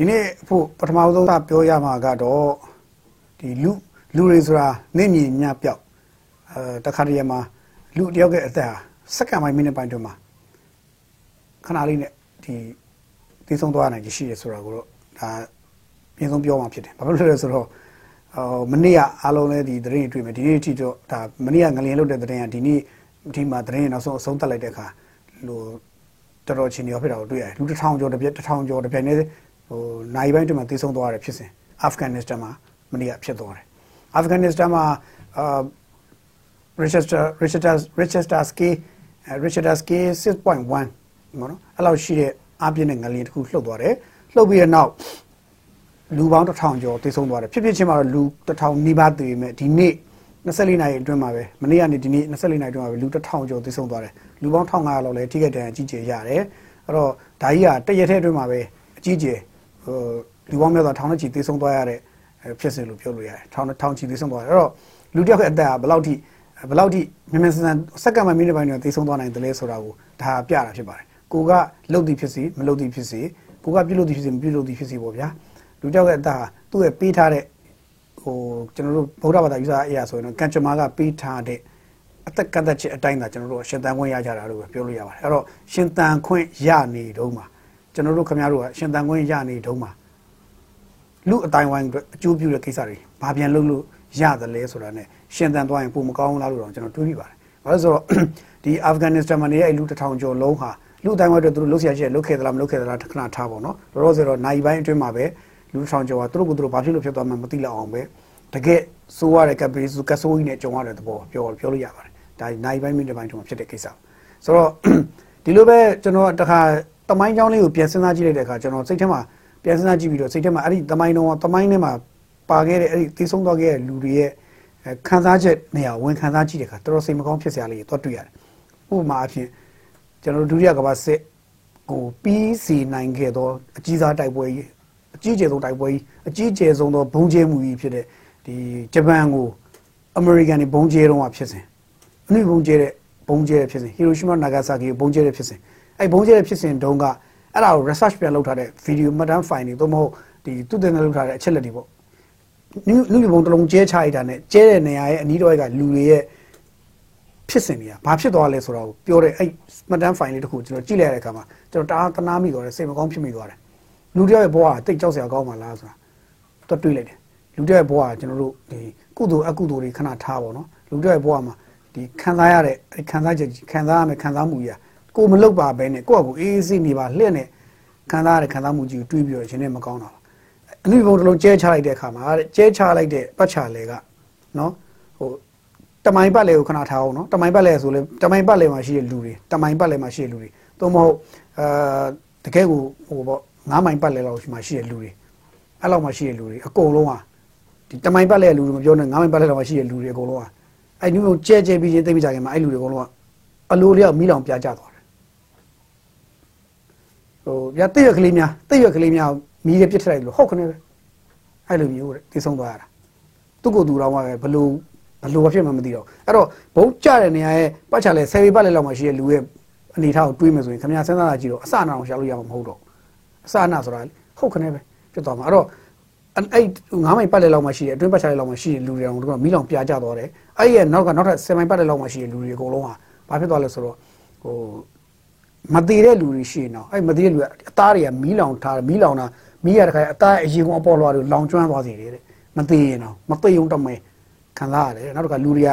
ဒီနေ့ဖို့ပထမဆုံးကပြောရမှာကတော့ဒီလူလူတွေဆိုတာနေမြင်ညပြောက်အဲတခါတည်းမှာလူတယောက်ရဲ့အသက်ဟာစက္ကန့်ပိုင်းမိနစ်ပိုင်းတွင်မှာခဏလေးနဲ့ဒီသိဆုံးသွားနိုင်ရှိရဆိုတာကိုတော့ဒါပြင်ဆုံးပြောမှဖြစ်တယ်ဘာဖြစ်လို့လဲဆိုတော့အော်မနေ့ကအားလုံးလည်းဒီသတင်းတွေ့မယ်ဒီနေ့အထိတော့ဒါမနေ့ကငလျင်လုပ်တဲ့သတင်းကဒီနေ့ဒီမှာသတင်းနောက်ဆုံးအဆုံးသတ်လိုက်တဲ့အခါလို့တော်တော်ချင်းရောဖြစ်တာကိုတွေ့ရတယ်လူတစ်ထောင်ကျော်တစ်ပြက်တစ်ထောင်ကျော်တစ်ပြက်နဲ့ ဟိုနိုင်ပိုင်းတည်းမှာသိဆုံးသွားတယ်ဖြစ်စဉ်အာဖဂန်နစ္စတန်မှာမနေ့ကဖြစ်သွားတယ်အာဖဂန်နစ္စတန်မှာအာ Richester Richester Richester scale Richester scale 6.1မနော်အဲ့လောက်ရှိတဲ့အပြင်းနဲ့ငလျင်တစ်ခုလှုပ်သွားတယ်လှုပ်ပြီးတဲ့နောက်လူပေါင်းတစ်ထောင်ကျော်သိဆုံးသွားတယ်ဖြစ်ဖြစ်ချင်းမှာတော့လူတစ်ထောင်နီးပါးသေပေမဲ့ဒီနေ့24နာရီအတွင်းမှာပဲမနေ့ကနေဒီနေ့24နာရီအတွင်းမှာပဲလူတစ်ထောင်ကျော်သိဆုံးသွားတယ်လူပေါင်း1500လောက်လည်းထိခိုက်ဒဏ်ရာကြီးကျယ်ရတယ်အဲ့တော့ဒါကြီးကတရက်ထဲအတွင်းမှာပဲအကြီးကျယ် ဟိုလူပေါင်းများစွာထောင်နဲ့ချီသိဆုံးသွားရတဲ့ဖြစ်စဉ်လို့ပြောလို့ရတယ်ထောင်ထောင်ချီသိဆုံးသွားတယ်အဲ့တော့လူတစ်ယောက်ရဲ့အသက်ကဘယ်လောက်ထိဘယ်လောက်ထိမြန်မြန်ဆန်ဆန်စက္ကန့်မှမိနစ်ပိုင်းတွေသိဆုံးသွားနိုင်တယ်လဲဆိုတာကိုဒါပြတာဖြစ်ပါတယ်ကိုကလှုပ်သည်ဖြစ်စီမလှုပ်သည်ဖြစ်စီကိုကပြုတ်လို့သည်ဖြစ်စီမပြုတ်လို့သည်ဖြစ်စီပေါ့ဗျာလူတစ်ယောက်ရဲ့အသက်ဟာသူ့ရဲ့ပေးထားတဲ့ဟိုကျွန်တော်တို့ဗုဒ္ဓဘာသာယူဆအရာဆိုရင်တော့ကံကြမ္မာကပေးထားတဲ့အသက်ကန့်သက်ချက်အတိုင်းသာကျွန်တော်တို့ရှင်တန်ခွင့်ရကြတာလို့ပြောလို့ရပါတယ်အဲ့တော့ရှင်တန်ခွင့်ရနေတုန်းမှာ ကျွန်တော်တို့ခင်ဗျားတို့ကရှင်တန်ခွင့်ရနေတုန်းမှာလူအတိုင်းဝိုင်းအတွက်အကျိုးပြုတဲ့ကိစ္စတွေဘာပြန်လုပ်လို့ရတယ်လဲဆိုတာ ਨੇ ရှင်တန်သွားရင်ပုံမကောင်းလားလို့တော့ကျွန်တော်တွေးမိပါတယ်ဘာလို့ဆိုတော့ဒီအာဖဂန်နစ္စတန်မှာနေတဲ့လူတစ်ထောင်ကျော်လုံးဟာလူအတိုင်းဝိုင်းအတွက်သူတို့လှုပ်ရှားချက်လှုပ်ခဲ့သလားမလှုပ်ခဲ့သလားခဏထားပါတော့လောလောဆယ်တော့နိုင်ပိုင်းအတွင်းမှာပဲလူတစ်ထောင်ကျော်ကသူတို့ကသူတို့ဘာဖြစ်လို့ဖြစ်သွားမှမသိလောက်အောင်ပဲတကယ်စိုးရတဲ့ကပ်ဘေးစုကဆိုးကြီးနဲ့ကြုံရတဲ့သဘောပြောပြောလို့ရပါတယ်ဒါနိုင်ပိုင်းမိနစ်ပိုင်းတုန်းဖြစ်တဲ့ကိစ္စဆိုတော့ဒီလိုပဲကျွန်တော်တခါ တမိုင်းကြောင်းလေးကိုပြန်စဉ်းစားကြည့်လိုက်တဲ့အခါကျွန်တော်စိတ်ထဲမှာပြန်စဉ်းစားကြည့်ပြီးတော့စိတ်ထဲမှာအဲ့ဒီတမိုင်းတုန်းကတမိုင်းထဲမှာပါခဲ့တဲ့အဲ့ဒီသိဆုံးသွားခဲ့တဲ့လူတွေရဲ့ခံစားချက်နေရာဝင်ခံစားကြည့်တဲ့အခါတော်တော်စိတ်မကောင်းဖြစ်စရာလေးတွေတွေ့ရတယ်ဥပမာအဖြစ်ကျွန်တော်ဒုတိယကမ္ဘာစစ်ကိုပြီးစီနိုင်ခဲ့သောအကြီးစားတိုက်ပွဲကြီးအကြီးကျယ်ဆုံးတိုက်ပွဲကြီးအကြီးကျယ်ဆုံးသောဘုံကျဲမှုကြီးဖြစ်တဲ့ဒီဂျပန်ကိုအမေရိကန်တွေဘုံကျဲတော့ဖြစ်စဉ်အနည်းဘုံကျဲတဲ့ဘုံကျဲတဲ့ဖြစ်စဉ်ဟီရိုရှီမာနာဂါဆာကီဘုံကျဲတဲ့ဖြစ်စဉ် အဲ့ဘုံကျဲတဲ့ဖြစ်စဉ်တုန်းကအဲ့ဒါကို research ပြန်လုပ်ထားတဲ့ video မှတ်တမ်း file တွေသို့မဟုတ်ဒီသူတင်လုပ်ထားတဲ့အချက်လက်တွေပေါ့နုနုဘုံတစ်လုံးကျဲချလိုက်တာနဲ့ကျဲတဲ့နေရာရဲ့အနီးတော်ကလူတွေရဲ့ဖြစ်စဉ်တွေကဘာဖြစ်သွားလဲဆိုတော့ပြောတဲ့အဲ့မှတ်တမ်း file လေးတစ်ခုကျွန်တော်ကြည့်လိုက်ရတဲ့အခါမှာကျွန်တော်တအားတနာမိသွားတယ်စိတ်မကောင်းဖြစ်မိသွားတယ်လူတယောက်ရဲ့ဘဝကတိတ်ကြောက်စရာကောင်းပါလားဆိုတာတော့တွေးလိုက်တယ်လူတယောက်ရဲ့ဘဝကကျွန်တော်တို့ဒီကုသိုလ်အကုသိုလ်တွေခဏထားပါတော့လူတယောက်ရဲ့ဘဝမှာဒီခံစားရတဲ့ခံစားချက်ခံစားရမယ်ခံစားမှုကြီး ကိုမလုတ်ပါဘဲနဲ့ကိုယ့်အကူအေးအေးဆေးနေပါလှည့်နဲ့ခံစားရတဲ့ခံစားမှုကြီးကိုတွေးပြီးတော့ရှင်နဲ့မကောင်းတာပါအနည်းဘုံတစ်လုံးကျဲချလိုက်တဲ့အခါမှာကျဲချလိုက်တဲ့ပတ်ချာလေကနော်ဟိုတမိုင်ပတ်လေကိုခဏထားအောင်နော်တမိုင်ပတ်လေဆိုလဲတမိုင်ပတ်လေမှာရှိတဲ့လူတွေတမိုင်ပတ်လေမှာရှိတဲ့လူတွေသို့မဟုတ်အာတကယ်ကိုဟိုပေါ့ငါးမိုင်ပတ်လေလောက်မှာရှိတဲ့လူတွေအဲ့လောက်မှာရှိတဲ့လူတွေအကုန်လုံးဟာဒီတမိုင်ပတ်လေလူတွေမပြောနဲ့ငါးမိုင်ပတ်လေလောက်မှာရှိတဲ့လူတွေအကုန်လုံးဟာအဲ့ဒီမျိုးကျဲကျဲပြီးချင်းသိပြီးကြခင်မှာအဲ့လူတွေအကုန်လုံးကအလိုလျောက်မိလောင်ပြကြသွားတယ် ဟိုပြတိရွက်ကလေးများတိရွက်ကလေးများမီးရပြစ်ထလိုက်လို့ဟုတ်ခနဲ့ပဲအဲ့လိုမျိုးတဲ့တည်ဆုံးသွားရတာသူ့ကိုယ်သူတော်မှပဲဘလို့ဘလို့ဖြစ်မှမသိတော့အဲ့တော့ဘုံကြတဲ့နေရာရဲ့ပတ်ချလဲဆယ်ပေပတ်လဲလောက်မှရှိတဲ့လူရဲ့အနေထားကိုတွေးမယ်ဆိုရင်ခင်ဗျာစဉ်းစားတာကြည့်တော့အစအနာအောင်ရှာလို့ရမှာမဟုတ်တော့အစအနာဆိုတာဟုတ်ခနဲ့ပဲဖြစ်သွားမှာအဲ့တော့အဲ့ငါးမိုင်ပတ်လဲလောက်မှရှိတယ်အတွင်းပတ်ချလဲလောက်မှရှိတဲ့လူတွေအောင်တို့ကမီးလောင်ပြကြသွားတယ်အဲ့ရဲ့နောက်ကနောက်ထပ်7မိုင်ပတ်လဲလောက်မှရှိတဲ့လူတွေအကုန်လုံးဟာဘာဖြစ်သွားလဲဆိုတော့ဟို မသေးတဲ့လူတွေရှိနေတော့အဲ့မသေးတဲ့လူကအသားတွေကမီးလောင်ထားမီးလောင်တာမီးရတဲ့ခါအသားအရင်ကအပေါ်လွှာတွေလောင်ကျွမ်းသွားစေတယ်တဲ့မသေးရင်တော့မသိုံတမဲခံစားရတယ်နောက်တစ်ခါလူတွေက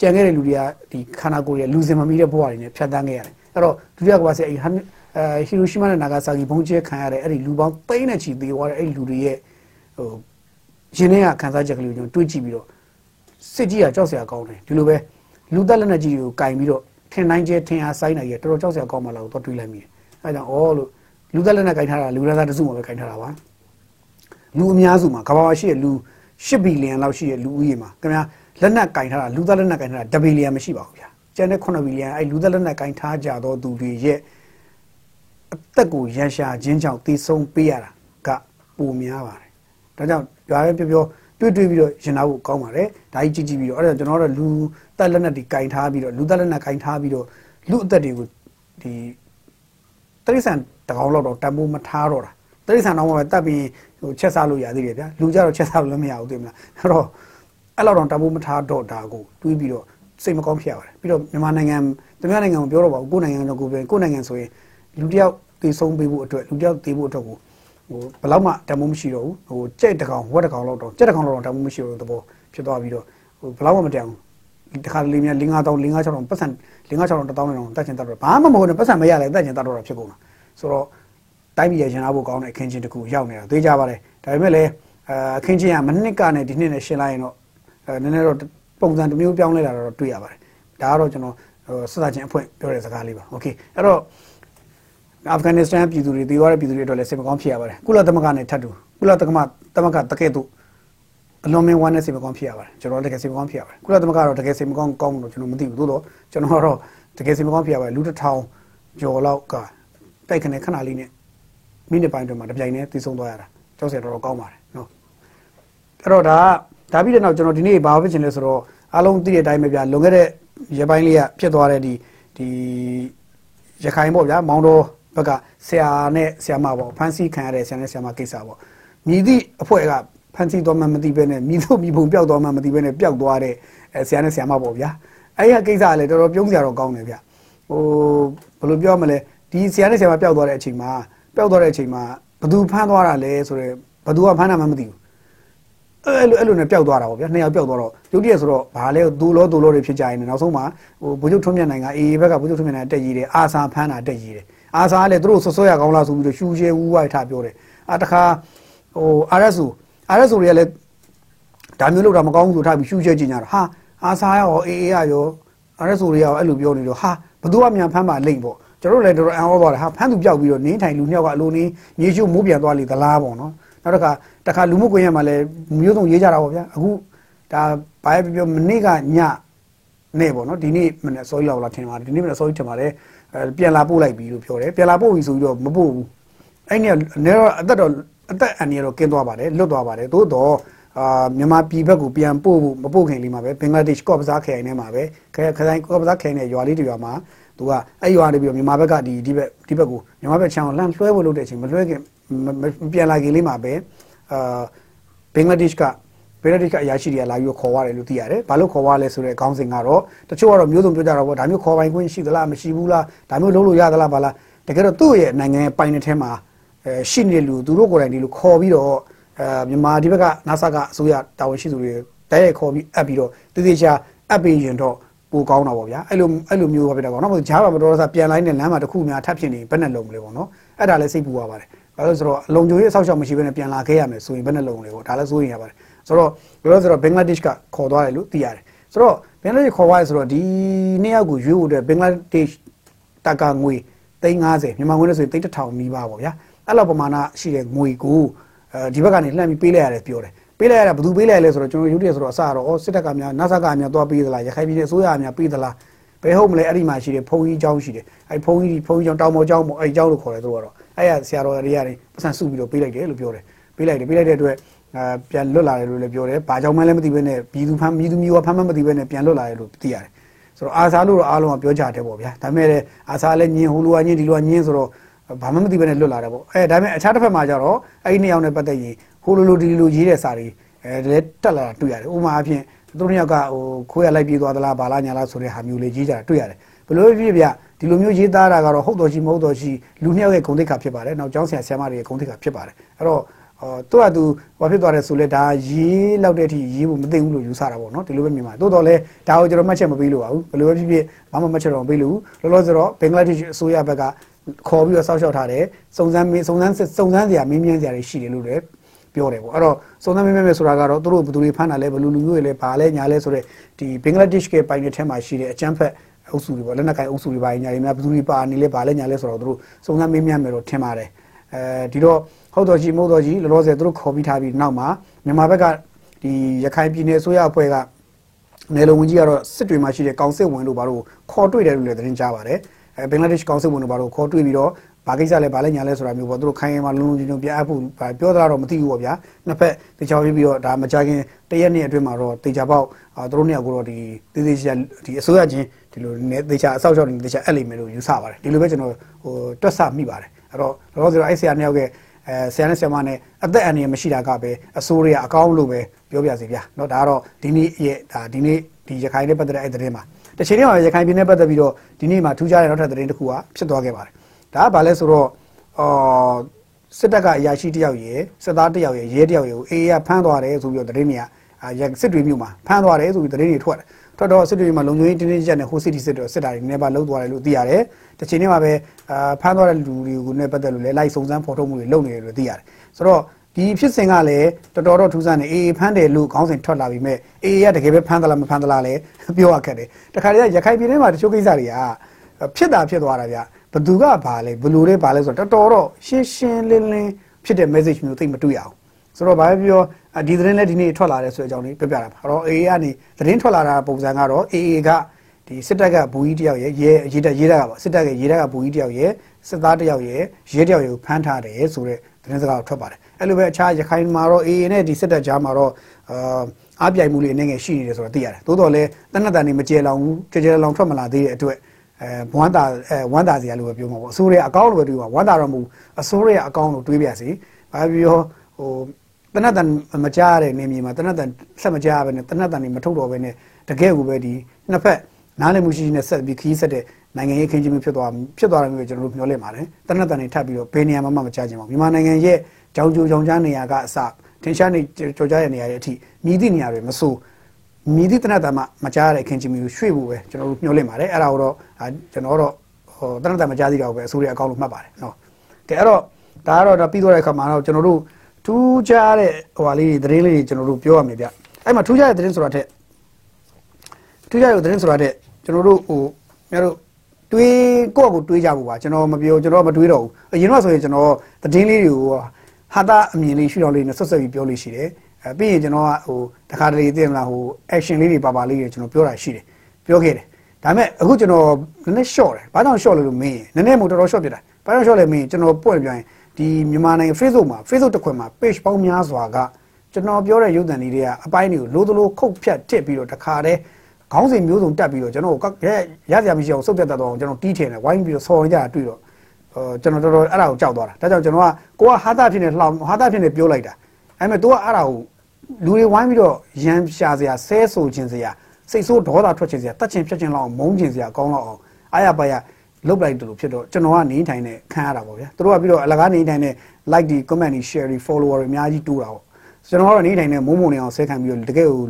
ကြံခဲ့တဲ့လူတွေကဒီခန္ဓာကိုယ်ရဲ့လူစင်မမီတဲ့ဘဝတွေနဲ့ဖြတ်တန်းခဲ့ရတယ်အဲ့တော့ဒုတိယကမ္ဘာစစ်အဲဟီရိုရှီမာနဲ့နာဂါဆာကီဘုံကျဲခံရတဲ့အဲ့ဒီလူပေါင်းသိန်းနဲ့ချီသေသွားတဲ့အဲ့ဒီလူတွေရဲ့ဟိုရင်းနှီးကခံစားချက်ကလေးကိုကျွန်တော်တွေးကြည့်ပြီးတော့စစ်ကြီးကကြောက်စရာကောင်းတယ်ဒီလိုပဲလူသက်လက်နက်ကြီးတွေကိုကင်ပြီးတော့ ထင်နိုင်ကျဲထင်အားဆိုင်နိုင်ရတော်တော်ကြောက်စရာကောင်းမှလာတော့တွေးလိုက်မိတယ်အဲဒါကြောင့်ဩလို့လူသက်လက်နက်ကင်ထားတာလူရသားတစုမှပဲကင်ထားတာပါလူအများစုမှာကမ္ဘာမှာရှိတဲ့လူ10ဘီလီယံလောက်ရှိတဲ့လူဦးရေမှာခင်ဗျာလက်နက်ကင်ထားတာလူသက်လက်နက်ကင်ထားတာ10ဘီလီယံမရှိပါဘူးဗျာကျန်တဲ့9ဘီလီယံအဲလူသက်လက်နက်ကင်ထားကြတော့သူတွေရဲ့အသက်ကိုရန်ရှာခြင်းကြောင့်တည်ဆုံးပေးရတာကပိုများပါတယ်ဒါကြောင့်ရွာရဲပြောပြောတွေ့တွေ့ပြီးတော့ရင်နာဖို့ကောင်းပါတယ်ဒါကြီးကြည့်ကြည့်ပြီးတော့အဲ့ဒါကျွန်တော်တို့လူ တက်လက်နက်တွေကင်ထားပြီးတော့လူတက်လက်နက်ကင်ထားပြီးတော့လူအသက်တွေကိုဒီတရိษံတကောင်လောက်တော့တန်ဖိုးမထားတော့တာတိရစ္ဆာန်တော့ပဲတတ်ပြီးဟိုချက်စားလို့ရသေးတယ်ဗျာလူကြတော့ချက်စားလို့လည်းမရဘူးသိမလားအဲ့တော့အဲ့လောက်တော့တမိုးမထားတော့တာကိုတွေးပြီးတော့စိတ်မကောင်းဖြစ်ရပါတယ်ပြီးတော့မြန်မာနိုင်ငံတမန်နိုင်ငံကိုပြောတော့ပါဘူးကိုယ်နိုင်ငံတော့ကိုယ်ပဲကိုယ်နိုင်ငံဆိုရင်လူတယောက်တည်ဆုံးပေးဖို့အတွက်လူတယောက်တည်ဖို့အတွက်ကိုဟိုဘယ်လောက်မှတမိုးမရှိတော့ဘူးဟိုကြက်တကောင်ဝက်တကောင်လောက်တော့ကြက်တကောင်လောက်တော့တမိုးမရှိတော့သဘောဖြစ်သွားပြီးတော့ဟိုဘယ်လောက်မှမတန်ဘူး တခါလေးများ5 5000 5 6000ပတ်စံ5 6000 1000တောင်းတက်ချင်တတ်တော့ဘာမှမဟုတ်နဲ့ပတ်စံမရလဲတက်ချင်တတ်တော့ဖြစ်ကုန်တာဆိုတော့တိုင်းပြည်ရရင်အားဖို့ကောင်းတဲ့အခင်းချင်းတစ်ခုရောက်နေတာသိကြပါတယ်ဒါပေမဲ့လည်းအခင်းချင်းကမနှစ်ကနဲ့ဒီနှစ်နဲ့ရှင်းလိုက်ရင်တော့နည်းနည်းတော့ပုံစံတစ်မျိုးပြောင်းလဲလာတော့တွေ့ရပါတယ်ဒါကတော့ကျွန်တော်စစ်သားချင်းအဖွင့်ပြောတဲ့စကားလေးပါโอเคအဲ့တော့အာဖဂန်နစ္စတန်ပြည်သူတွေတည်သွားတဲ့ပြည်သူတွေအတွက်လည်းစိတ်မကောင်းဖြစ်ရပါတယ်ကုလသမဂ္ဂနဲ့ထပ်တူကုလသမဂ္ဂသမဂ္ဂတကယ်တော့ အလွန်မင်းဝမ်းနဲ့စိတ်မကောင်းဖြစ်ရပါတယ်ကျွန်တော်တကယ်စိတ်မကောင်းဖြစ်ရပါတယ်ကုလသမဂ္ဂတော့တကယ်စိတ်မကောင်းကောင်းလို့ကျွန်တော်မသိဘူးသို့တော့ကျွန်တော်တော့တကယ်စိတ်မကောင်းဖြစ်ရပါတယ်လူတစ်ထောင်ကျော်လောက်ကတိုက်ခနဲ့ခဏလေးနဲ့မိနစ်ပိုင်းတွင်မှာတပြိုင်တည်းတည်ဆုံးသွားရတာကြောက်စရာတော်တော်ကောင်းပါတယ်နော်အဲ့တော့ဒါဒါပြီးတဲ့နောက်ကျွန်တော်ဒီနေ့ဘာဖြစ်ချင်လဲဆိုတော့အားလုံးသိတဲ့အတိုင်းပဲဗျာလွန်ခဲ့တဲ့ရပိုင်းလေးကဖြစ်သွားတဲ့ဒီဒီရခိုင်ပေါ့ဗျာမောင်တော်ဘက်ကဆရာနဲ့ဆရာမပေါ့ဖန်စီခံရတဲ့ဆရာနဲ့ဆရာမကိစ္စပေါ့မြည်သည့်အဖွဲ့က ဖန်စီတော်မှမသိဘဲနဲ့မြည်တို့မြည်ပုံပျောက်တော်မှမသိဘဲနဲ့ပျောက်သွားတဲ့ဆရာနဲ့ဆရာမပေါ့ဗျာအဲ့ဒီကိစ္စကလည်းတော်တော်ပြုံးစရာတော့ကောင်းတယ်ဗျဟိုဘယ်လိုပြောမလဲဒီဆရာနဲ့ဆရာမပျောက်သွားတဲ့အချိန်မှာပျောက်သွားတဲ့အချိန်မှာဘသူဖမ်းသွားတာလဲဆိုတော့ဘသူကဖမ်းတာမှမသိဘူးအဲ့လိုအဲ့လိုနဲ့ပျောက်သွားတာပေါ့ဗျာနှစ်ယောက်ပျောက်သွားတော့ရုပ်တရက်ဆိုတော့ဘာလဲဒူလောဒူလောတွေဖြစ်ကြရင်နောက်ဆုံးမှာဟိုဘုချုပ်ထွန်းမြတ်နိုင်ကအေးဘက်ကဘုချုပ်ထွန်းမြတ်နိုင်တက်ကြီးတယ်အာစာဖမ်းတာတက်ကြီးတယ်အာစာကလည်းသူတို့ဆွဆွရကောင်းလားဆိုပြီးတော့ရှူရှဲဝူးဝိုက်ထားပြောတယ်အာတခါဟို RSO RSO တွေကလည်းဒါမျိုးလောက်တာမကောင်းဘူးဆိုထားပြီးရှူရှဲကြင်ကြတာဟာအာစာရောအေးအေးရော RSO တွေရောအဲ့လိုပြောနေတော့ဟာဘသူကမြန်ဖမ်းပါလိမ့်ပေါ့ကျွန်တော်လည်းတော်တော်အံ့ဩသွားတယ်ဟာဖမ်းသူပြောက်ပြီးတော့နင်းထိုင်လူနှစ်ယောက်ကအလိုနင်းမြေရှုမိုးပြန်သွားလေသလားပေါ့နော်နောက်တစ်ခါတစ်ခါလူမှုကွန်ရက်မှာလည်းမျိုးစုံရေးကြတာပေါ့ဗျာအခုဒါဘာပဲပြောမနေ့ကညနဲ့ပေါ့နော်ဒီနေ့မနေ့စောကြီးလောက်လာထင်ပါတယ်ဒီနေ့မနေ့စောကြီးထင်ပါတယ်အဲပြန်လာပို့လိုက်ပြီလို့ပြောတယ်ပြန်လာပို့ပြီဆိုပြီးတော့မပို့ဘူးအဲ့นี่အနေတော့အသက်တော့ အသက်အန္တရာယ်တော့ကင်းသွားပါတယ်လွတ်သွားပါတယ်သို့တော့အာမြန်မာပြည်ဘက်ကိုပြန်ပို့ဖို့မပို့ခင်လေးမှာပဲဘင်္ဂလားဒေ့ရှ်ကော့ပဇာခရိုင်ထဲမှာပဲခရိုင်ကော့ပဇာခရိုင်နဲ့ရွာလေးတွေရွာမှာသူကအဲ့ရွာနေပြီးတော့မြန်မာဘက်ကဒီဒီဘက်ဒီဘက်ကိုမြန်မာဘက်ချောင်းလန့်လွှဲဖို့လုပ်တဲ့အချိန်မလွှဲခင်ပြန်လာခင်လေးမှာပဲအာဘင်္ဂလားဒေ့ရှ်ကဘင်္ဂလားဒေ့ရှ်ကအရာရှိတွေကလာပြီးခေါ်ရတယ်လို့သိရတယ်။ဘာလို့ခေါ်ရလဲဆိုတဲ့ခေါင်းစဉ်ကတော့တချို့ကတော့မျိုးစုံပြောကြတော့ဗောဒါမျိုးခေါ်ပိုင်ခွင့်ရှိသလားမရှိဘူးလားဒါမျိုးလုပ်လို့ရသလားဘာလားတကယ်တော့သူ့ရဲ့နိုင်ငံရဲ့ပိုင်တဲ့ထဲမှာ အဲရှိနေလူသူတို့ကိုယ်တိုင်ဒီလိုခေါ်ပြီးတော့အဲမြန်မာဒီဘက်က NASA ကအစိုးရတာဝန်ရှိသူတွေတိုက်ရိုက်ခေါ်ပြီးအပ်ပြီးတော့တည်တည်ချာအပ်ပြီးရင်တော့ပိုကောင်းတာပေါ့ဗျာအဲ့လိုအဲ့လိုမျိုးပဲဖြစ်တာပေါ့နော်ဂျားပါမတော်စားပြန်လိုက်တဲ့လမ်းမှာတစ်ခုများထပ်ဖြစ်နေဘယ်နဲ့လုံးမလဲပေါ့နော်အဲ့ဒါလည်းစိတ်ပူရပါတယ်ဘာလို့ဆိုတော့အလုံးကြိုရေးအဆောက်အအုံမရှိဘဲနဲ့ပြန်လာခဲ့ရမယ်ဆိုရင်ဘယ်နဲ့လုံးလဲပေါ့ဒါလည်းစိုးရင်ရပါတယ်ဆိုတော့ဘယ်လိုဆိုတော့ဘင်္ဂလားဒေ့ရှ်ကခေါ်သွားတယ်လို့သိရတယ်ဆိုတော့ဘင်္ဂလားဒေ့ရှ်ခေါ်သွားရဆိုတော့ဒီနှစ်ယောက်ကိုရွေးဖို့အတွက်ဘင်္ဂလားဒေ့ရှ်တကာငွေ350မြန်မာငွေနဲ့ဆိုရင်3000နီးပါးပေါ့ဗျာ အဲ့လိုပမာဏရှိတဲ့ငွေကိုအဲဒီဘက်ကနေလှမ်းပြီးပေးလိုက်ရတယ်ပြောတယ်ပေးလိုက်ရတာဘယ်သူပေးလိုက်လဲဆိုတော့ကျွန်တော်ရုပ်တရက်ဆိုတော့အစတော့ဩစစ်တပ်ကများနတ်ဆက်ကများသွားပေးသလားရခိုင်ပြည်နယ်အစိုးရများပေးသလားဘယ်ဟုတ်မလဲအဲ့ဒီမှာရှိတယ်ဖုံကြီးเจ้าရှိတယ်အဲ့ဖုံကြီးဖုံကြီးเจ้าတောင်ပေါ်เจ้าမို့အဲ့เจ้าလို့ခေါ်တယ်သူကတော့အဲ့ရဆရာတော်တွေကနေပတ်စံစုပြီးတော့ပေးလိုက်တယ်လို့ပြောတယ်ပေးလိုက်တယ်ပေးလိုက်တဲ့အတွက်အဲပြန်လွတ်လာတယ်လို့လည်းပြောတယ်ဘာကြောင့်မှလည်းမသိဘဲနဲ့ပြည်သူဖမ်းပြည်သူမျိုးကဖမ်းမှမသိဘဲနဲ့ပြန်လွတ်လာတယ်လို့သိရတယ်ဆိုတော့အာဆာလို့တော့အားလုံးကပြောကြတယ်ပေါ့ဗျာဒါပေမဲ့အာဆာလည်းညင်ဟိုလိုကညင်ဒီလိုကညင်ဆိုတော့ ဘာမှမသိဘဲနဲ့လွတ်လာတယ်ပေါ့အဲဒါပေမဲ့အခြားတစ်ဖက်မှာကျတော့အဲ့ဒီနှစ်ယောက်နဲ့ပတ်သက်ရင်ဟိုလိုလိုဒီလိုရေးတဲ့စာတွေအဲလည်းတက်လာတာတွေ့ရတယ်ဥပမာအဖြစ်သူတို့နှစ်ယောက်ကဟိုခိုးရလိုက်ပြေးသွားသလားဘာလားညာလားဆိုတဲ့ဟာမျိုးလေးရေးကြတာတွေ့ရတယ်ဘယ်လိုဖြစ်ဖြစ်ဒီလိုမျိုးရေးသားတာကတော့ဟုတ်တော်ရှိမဟုတ်တော်ရှိလူနှစ်ယောက်ရဲ့ဂုဏ်သိက္ခာဖြစ်ပါတယ်နောက်ကျောင်းဆရာဆရာမတွေရဲ့ဂုဏ်သိက္ခာဖြစ်ပါတယ်အဲ့တော့အော်သူကသူဘာဖြစ်သွားတယ်ဆိုလဲဒါရေးလောက်တဲ့အထိရေးဖို့မသိဘူးလို့ယူဆတာပေါ့နော်ဒီလိုပဲမြင်ပါတိုးတော်လဲဒါကိုကျွန်တော်မှတ်ချက်မပေးလို့ပါဘူးဘယ်လိုပဲဖြစ်ဖြစ်ဘာမှမှတ်ချက်တော့မပေးလို့ဘူးလောလောဆယ်တော့ဘင်္ဂလားဒေ့ရှ်အစိုးရဘက်က ခေါ်ပြီးတော့စောက်ရှောက်ထားတယ်စုံစမ်းမင်းစုံစမ်းစုံစမ်းစရာမင်းမြန်းစရာတွေရှိတယ်လို့လည်းပြောတယ်ပေါ့အဲ့တော့စုံစမ်းမင်းမြန်းဆိုတာကတော့သူတို့ဘယ်သူတွေဖမ်းတာလဲဘယ်လိုလူမျိုးတွေလဲဘာလဲညာလဲဆိုတော့ဒီဘင်္ဂလားဒေ့ရှ်ကပိုင်တဲ့ထဲမှာရှိတဲ့အကြမ်းဖက်အုပ်စုတွေပေါ့လက်နက်ကိုင်အုပ်စုတွေပါညာတွေများဘယ်သူတွေပါနေလဲဘာလဲညာလဲဆိုတော့သူတို့စုံစမ်းမင်းမြန်းမယ်လို့ထင်ပါတယ်အဲဒီတော့ဟုတ်တော်ကြီးမဟုတ်တော်ကြီးလောလောဆယ်သူတို့ခေါ်ပြီးထားပြီးနောက်မှာမြန်မာဘက်ကဒီရခိုင်ပြည်နယ်အစိုးရအဖွဲ့ကနယ်လုံဝင်ကြီးကတော့စစ်တွေမှာရှိတဲ့ကောင်စစ်ဝင်တို့ဘာလို့ခေါ်တွေ့တယ်လို့လည်းသတင်းကြားပါတယ် အဲဘင်္ဂလားဒေ့ရှ်ကောင်စစ်ဝင်တို့ဘာလို့ခေါ်တွေ့ပြီးတော့ဘာကိစ္စလဲဘာလဲညာလဲဆိုတာမျိုးပေါ့သူတို့ခိုင်းရင်မှလုံလုံချင်းချင်းပြအပ်ဖို့ပြောတာတော့မသိဘူးပေါ့ဗျာနှစ်ဖက်တေချာပြီးပြီးတော့ဒါမကြခင်တရက်နှစ်အတွင်းမှာတော့တေချာပေါက်သူတို့နှစ်ယောက်ကိုတော့ဒီတေးသေးချာဒီအစိုးရချင်းဒီလိုတေချာအဆောက်အအုံတေချာအဲ့လိမ့်မယ်လို့ယူဆပါတယ်ဒီလိုပဲကျွန်တော်ဟိုတွက်ဆမိပါတယ်အဲ့တော့လောလောဆယ်တော့အဲ့ဆရာနှစ်ယောက်ကအဲ အဲဆရာနဲ့ဆရာမနဲ့အသက်အန္တရာယ်မရှိတာကပဲအစိုးရအကောင်းလို့ပဲပြောပြစီဗျာเนาะဒါကတော့ဒီနေ့ရဲ့ဒါဒီနေ့ ဒီရခိုင်နဲ့ပတ်သက်တဲ့အဲ့သတင်းမှာတစ်ချိန်တည်းမှာရခိုင်ပြည်နယ်ပတ်သက်ပြီးတော့ဒီနေ့မှာထူးခြားတဲ့နောက်ထပ်သတင်းတစ်ခုကဖြစ်သွားခဲ့ပါတယ်ဒါကဘာလဲဆိုတော့အော်စစ်တပ်ကအရာရှိတယောက်ရယ်စစ်သားတယောက်ရယ်ရဲတယောက်ရယ်ကိုအေးရဖမ်းသွားတယ်ဆိုပြီးတော့သတင်းတွေကရစစ်တွေမြို့မှာဖမ်းသွားတယ်ဆိုပြီးသတင်းတွေထွက်တယ်ထွက်တော့စစ်တွေမှာလုံခြုံရေးတင်းတင်းကြပ်နဲ့ဟိုစစ်တီစစ်တော့စစ်တာတွေနည်းပါလှုပ်သွားတယ်လို့သိရတယ်။တစ်ချိန်တည်းမှာပဲအာဖမ်းသွားတဲ့လူတွေကိုနဲ့ပတ်သက်လို့လည်းလိုက်စုံစမ်းဖော်ထုတ်မှုတွေလုပ်နေတယ်လို့သိရတယ်။ဆိုတော့ ဒီဖြစ်စဉ်ကလည်းတော်တော်တော့ထူးဆန်းနေအေးဖမ်းတယ်လို့ခေါင်းစဉ်ထွက်လာပြီးမဲ့အေးရတကယ်ပဲဖမ်းသလားမဖမ်းသလားလဲပြောရခက်တယ်။တခါတည်းရခိုင်ပြည်ထဲမှာတချို့ကိစ္စတွေကဖြစ်တာဖြစ်သွားတာဗျ။ဘသူကဘာလဲဘလူလေးဘာလဲဆိုတော့တော်တော်တော့ရှင်းရှင်းလင်းလင်းဖြစ်တဲ့ message မျိုးသိမတွေ့ရအောင်။ဆိုတော့ဘာပဲပြောဒီသတင်းလည်းဒီနေ့ထွက်လာတယ်ဆိုတဲ့အကြောင်းလေးပြောပြတာပါ။အဲ့တော့ AA ကနေသတင်းထွက်လာတာပုံစံကတော့ AA ကဒီစစ်တပ်ကဘူကြီးတယောက်ရဲ့ရဲရေးတပ်ရေးတပ်ကပါစစ်တပ်ကရေးတပ်ကဘူကြီးတယောက်ရဲ့စစ်သားတယောက်ရဲ့ရဲတယောက်ရဲ့ဖမ်းထားတယ်ဆိုတဲ့သတင်းစကားထွက်ပါတယ်။ အဲ့လိုပဲအခြားရခိုင်မှာတော့ AA နဲ့ဒီစစ်တပ်ကြားမှာတော့အာအားပြိုင်မှုလေးအနေငယ်ရှိနေတယ်ဆိုတော့သိရတယ်။သို့တော်လည်းတနက်တန်နေမကျေလောင်ဘူးကြဲကြဲလောင်ထွက်မလာသေးတဲ့အတွက်အဲဝမ်းသာအဲဝမ်းသာစရာလို့ပဲပြောမှာပေါ့အစိုးရအကောင့်လို့ပဲတွေးပါဝမ်းသာတော့မဟုတ်အစိုးရအကောင့်လို့တွေးပြစီဘာပြောဟိုတနတ်တန်မကြားတဲ့နေမြေမှာတနတ်တန်ဆက်မကြားပဲနဲ့တနတ်တန်နေမထုတ်တော့ပဲနဲ့တကယ်ကိုပဲဒီနှစ်ဖက်နားလည်မှုရှိရှိနဲ့ဆက်ပြီးခီးဆက်တဲ့နိုင်ငံရေးခင်းချင်းမျိုးဖြစ်သွားဖြစ်သွားတယ်မျိုးကျွန်တော်တို့မျှော်လင့်ပါတယ်တနတ်တန်နေထပ်ပြီးတော့ဘယ်နေရာမှမကြားချင်ပါဘူးမြန်မာနိုင်ငံရဲ့ ကြောင်ကြိုကြောင်ကြားနေရာကအစထင်ရှားနေကြောကြားတဲ့နေရာရဲ့အထိမြည်သည့်နေရာတွေမဆိုးမြည်သည့်တနတ်တန်မှမကြားတဲ့ခင်းချင်းမျိုးရွှေ့ဖို့ပဲကျွန်တော်တို့မျှော်လင့်ပါတယ်အဲ့ဒါကိုတော့ကျွန်တော်တော့ဟိုတနတ်တန်မကြားသေးတော့ပဲအစိုးရအကောင့်လို့မှတ်ပါတယ်နော်ကဲအဲ့တော့ဒါကတော့ဒါပြီးသွားတဲ့အခါမှာတော့ကျွန်တော်တို့ထူးခြားတဲ့ဟိုဟာလေးတွေသတင်းလေးတွေကျွန်တော်တို့ပြောရမယ်ဗျအဲ့မှာထူးခြားတဲ့သတင်းဆိုတာတဲ့ထူးခြားတဲ့သတင်းဆိုတာတဲ့ကျွန်တော်တို့ဟိုများတို့တွေးကိုယ့်ကိုတွေးကြဖို့ပါကျွန်တော်မပြောကျွန်တော်မတွေးတော့ဘူးအရင်တော့ဆိုရင်ကျွန်တော်သတင်းလေးတွေကို ဟာတာအမြင်လေးရှုထောင့်လေးနဲ့ဆက်ဆက်ပြီးပြောလို့ရှိတယ်အဲပြီးရင်ကျွန်တော်ကဟိုတခါတလေသိမလားဟို action လေးတွေပါပါလေးတွေကျွန်တော်ပြောတာရှိတယ်ပြောခဲ့တယ်ဒါပေမဲ့အခုကျွန်တော်နည်းနည်း short တယ်ဘာကြောင့် short လဲလို့မင်းနည်းနည်းမို့တော်တော် short ဖြစ်တာဘာကြောင့် short လဲမင်းကျွန်တော်ပွင့်ပြရင်ဒီမြန်မာနိုင်ငံ Facebook မှာ Facebook တစ်ခွင်မှာ page ပေါင်းများစွာကကျွန်တော်ပြောတဲ့ရုပ်သံလေးတွေကအပိုင်းတွေကိုလိုသလိုခုတ်ဖြတ်တစ်ပြီးတော့တခါတည်းခေါင်းစဉ်မျိုးစုံတက်ပြီးတော့ကျွန်တော်ကရရစရာမရှိအောင်စုပ်ပြတ်တတ်တော့ကျွန်တော်တီးထင်တယ်ဝိုင်းပြီးတော့ဆော်နေကြတာတွေ့တော့ ကျွန်တော်တော်တော်အဲ့ဒါကိုကြောက်သွားတာဒါကြောင့်ကျွန်တော်ကကိုကဟာတာဖြစ်နေလှောင်ဟာတာဖြစ်နေပြောလိုက်တာအဲ့မဲ့ तू ကအဲ့ဒါကိုလူတွေဝိုင်းပြီးတော့ရမ်းရှာစရာဆဲဆိုခြင်းစရာစိတ်ဆိုးဒေါသထွက်ခြင်းစရာတတ်ခြင်းဖြတ်ခြင်းလောက်အောင်မုန်းခြင်းစရာကောင်းလောက်အောင်အားရပါရလုတ်လိုက်တယ်လို့ဖြစ်တော့ကျွန်တော်ကနေထိုင်နေခံရတာပေါ့ဗျာသူတို့ကပြီးတော့အလကားနေထိုင်နေ like ဒီ comment ဒီ share ဒီ follower တွေအများကြီးတိုးတာပေါ့ကျွန်တော်ကတော့နေထိုင်နေမုံမုံနေအောင်ဆဲခံပြီးတော့တကယ်ကို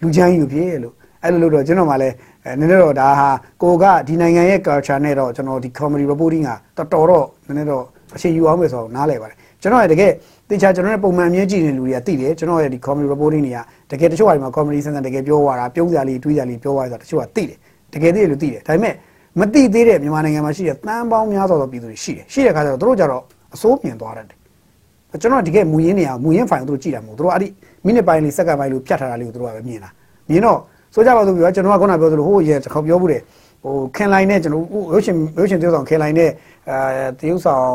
လူချမ်းယူဖြစ်လို့အဲ့လိုလို့တော့ကျွန်တော်မှလည်း နည်းနည်းတော့ဒါဟာကိုကဒီနိုင်ငံရဲ့ culture နဲ့တော့ကျွန်တော်ဒီ comedy reporting ကတော်တော်တော့နည်းနည်းတော့အခြေယူအောင်ပဲဆိုတော့နားလဲပါတယ်ကျွန်တော်ရဲ့တကယ်တေချာကျွန်တော်ရဲ့ပုံမှန်အမြဲကြည့်နေလူတွေကသိတယ်ကျွန်တော်ရဲ့ဒီ comedy reporting တွေကတကယ်တချို့ဟာဒီမှာ comedy ဆန်းဆန်းတကယ်ပြောသွားတာပြုံးစရာလေးတွေးစရာလေးပြောသွားတာတချို့ကသိတယ်တကယ်သိတယ်လို့သိတယ်ဒါပေမဲ့မသိသေးတဲ့မြန်မာနိုင်ငံမှာရှိတဲ့တန်းပေါင်းများစွာသောပြည်သူတွေရှိတယ်ရှိတဲ့အခါကျတော့တို့ကြတော့အစိုးမြင်သွားတတ်တယ်ကျွန်တော်တကယ်မူရင်းနေအောင်မူရင်းဖိုင်ကိုတို့ကြည့်တာမဟုတ်တို့အဲ့ဒီမိနစ်ပိုင်းလေးစက္ကန့်ပိုင်းလေးဖြတ်ထားတာလေးကိုတို့ကပဲမြင်တာမြင်တော့ ဆိုကြပါစို့ပြောကျွန်တော်ကခုနပြောသလိုဟိုရဲတစ်ခေါက်ပြောမှုတယ်ဟိုခင်လိုင်းနဲ့ကျွန်တော်ရုပ်ရှင်ရုပ်ရှင်တရုပ်ဆောင်ခင်လိုင်းနဲ့အဲတရုပ်ဆောင်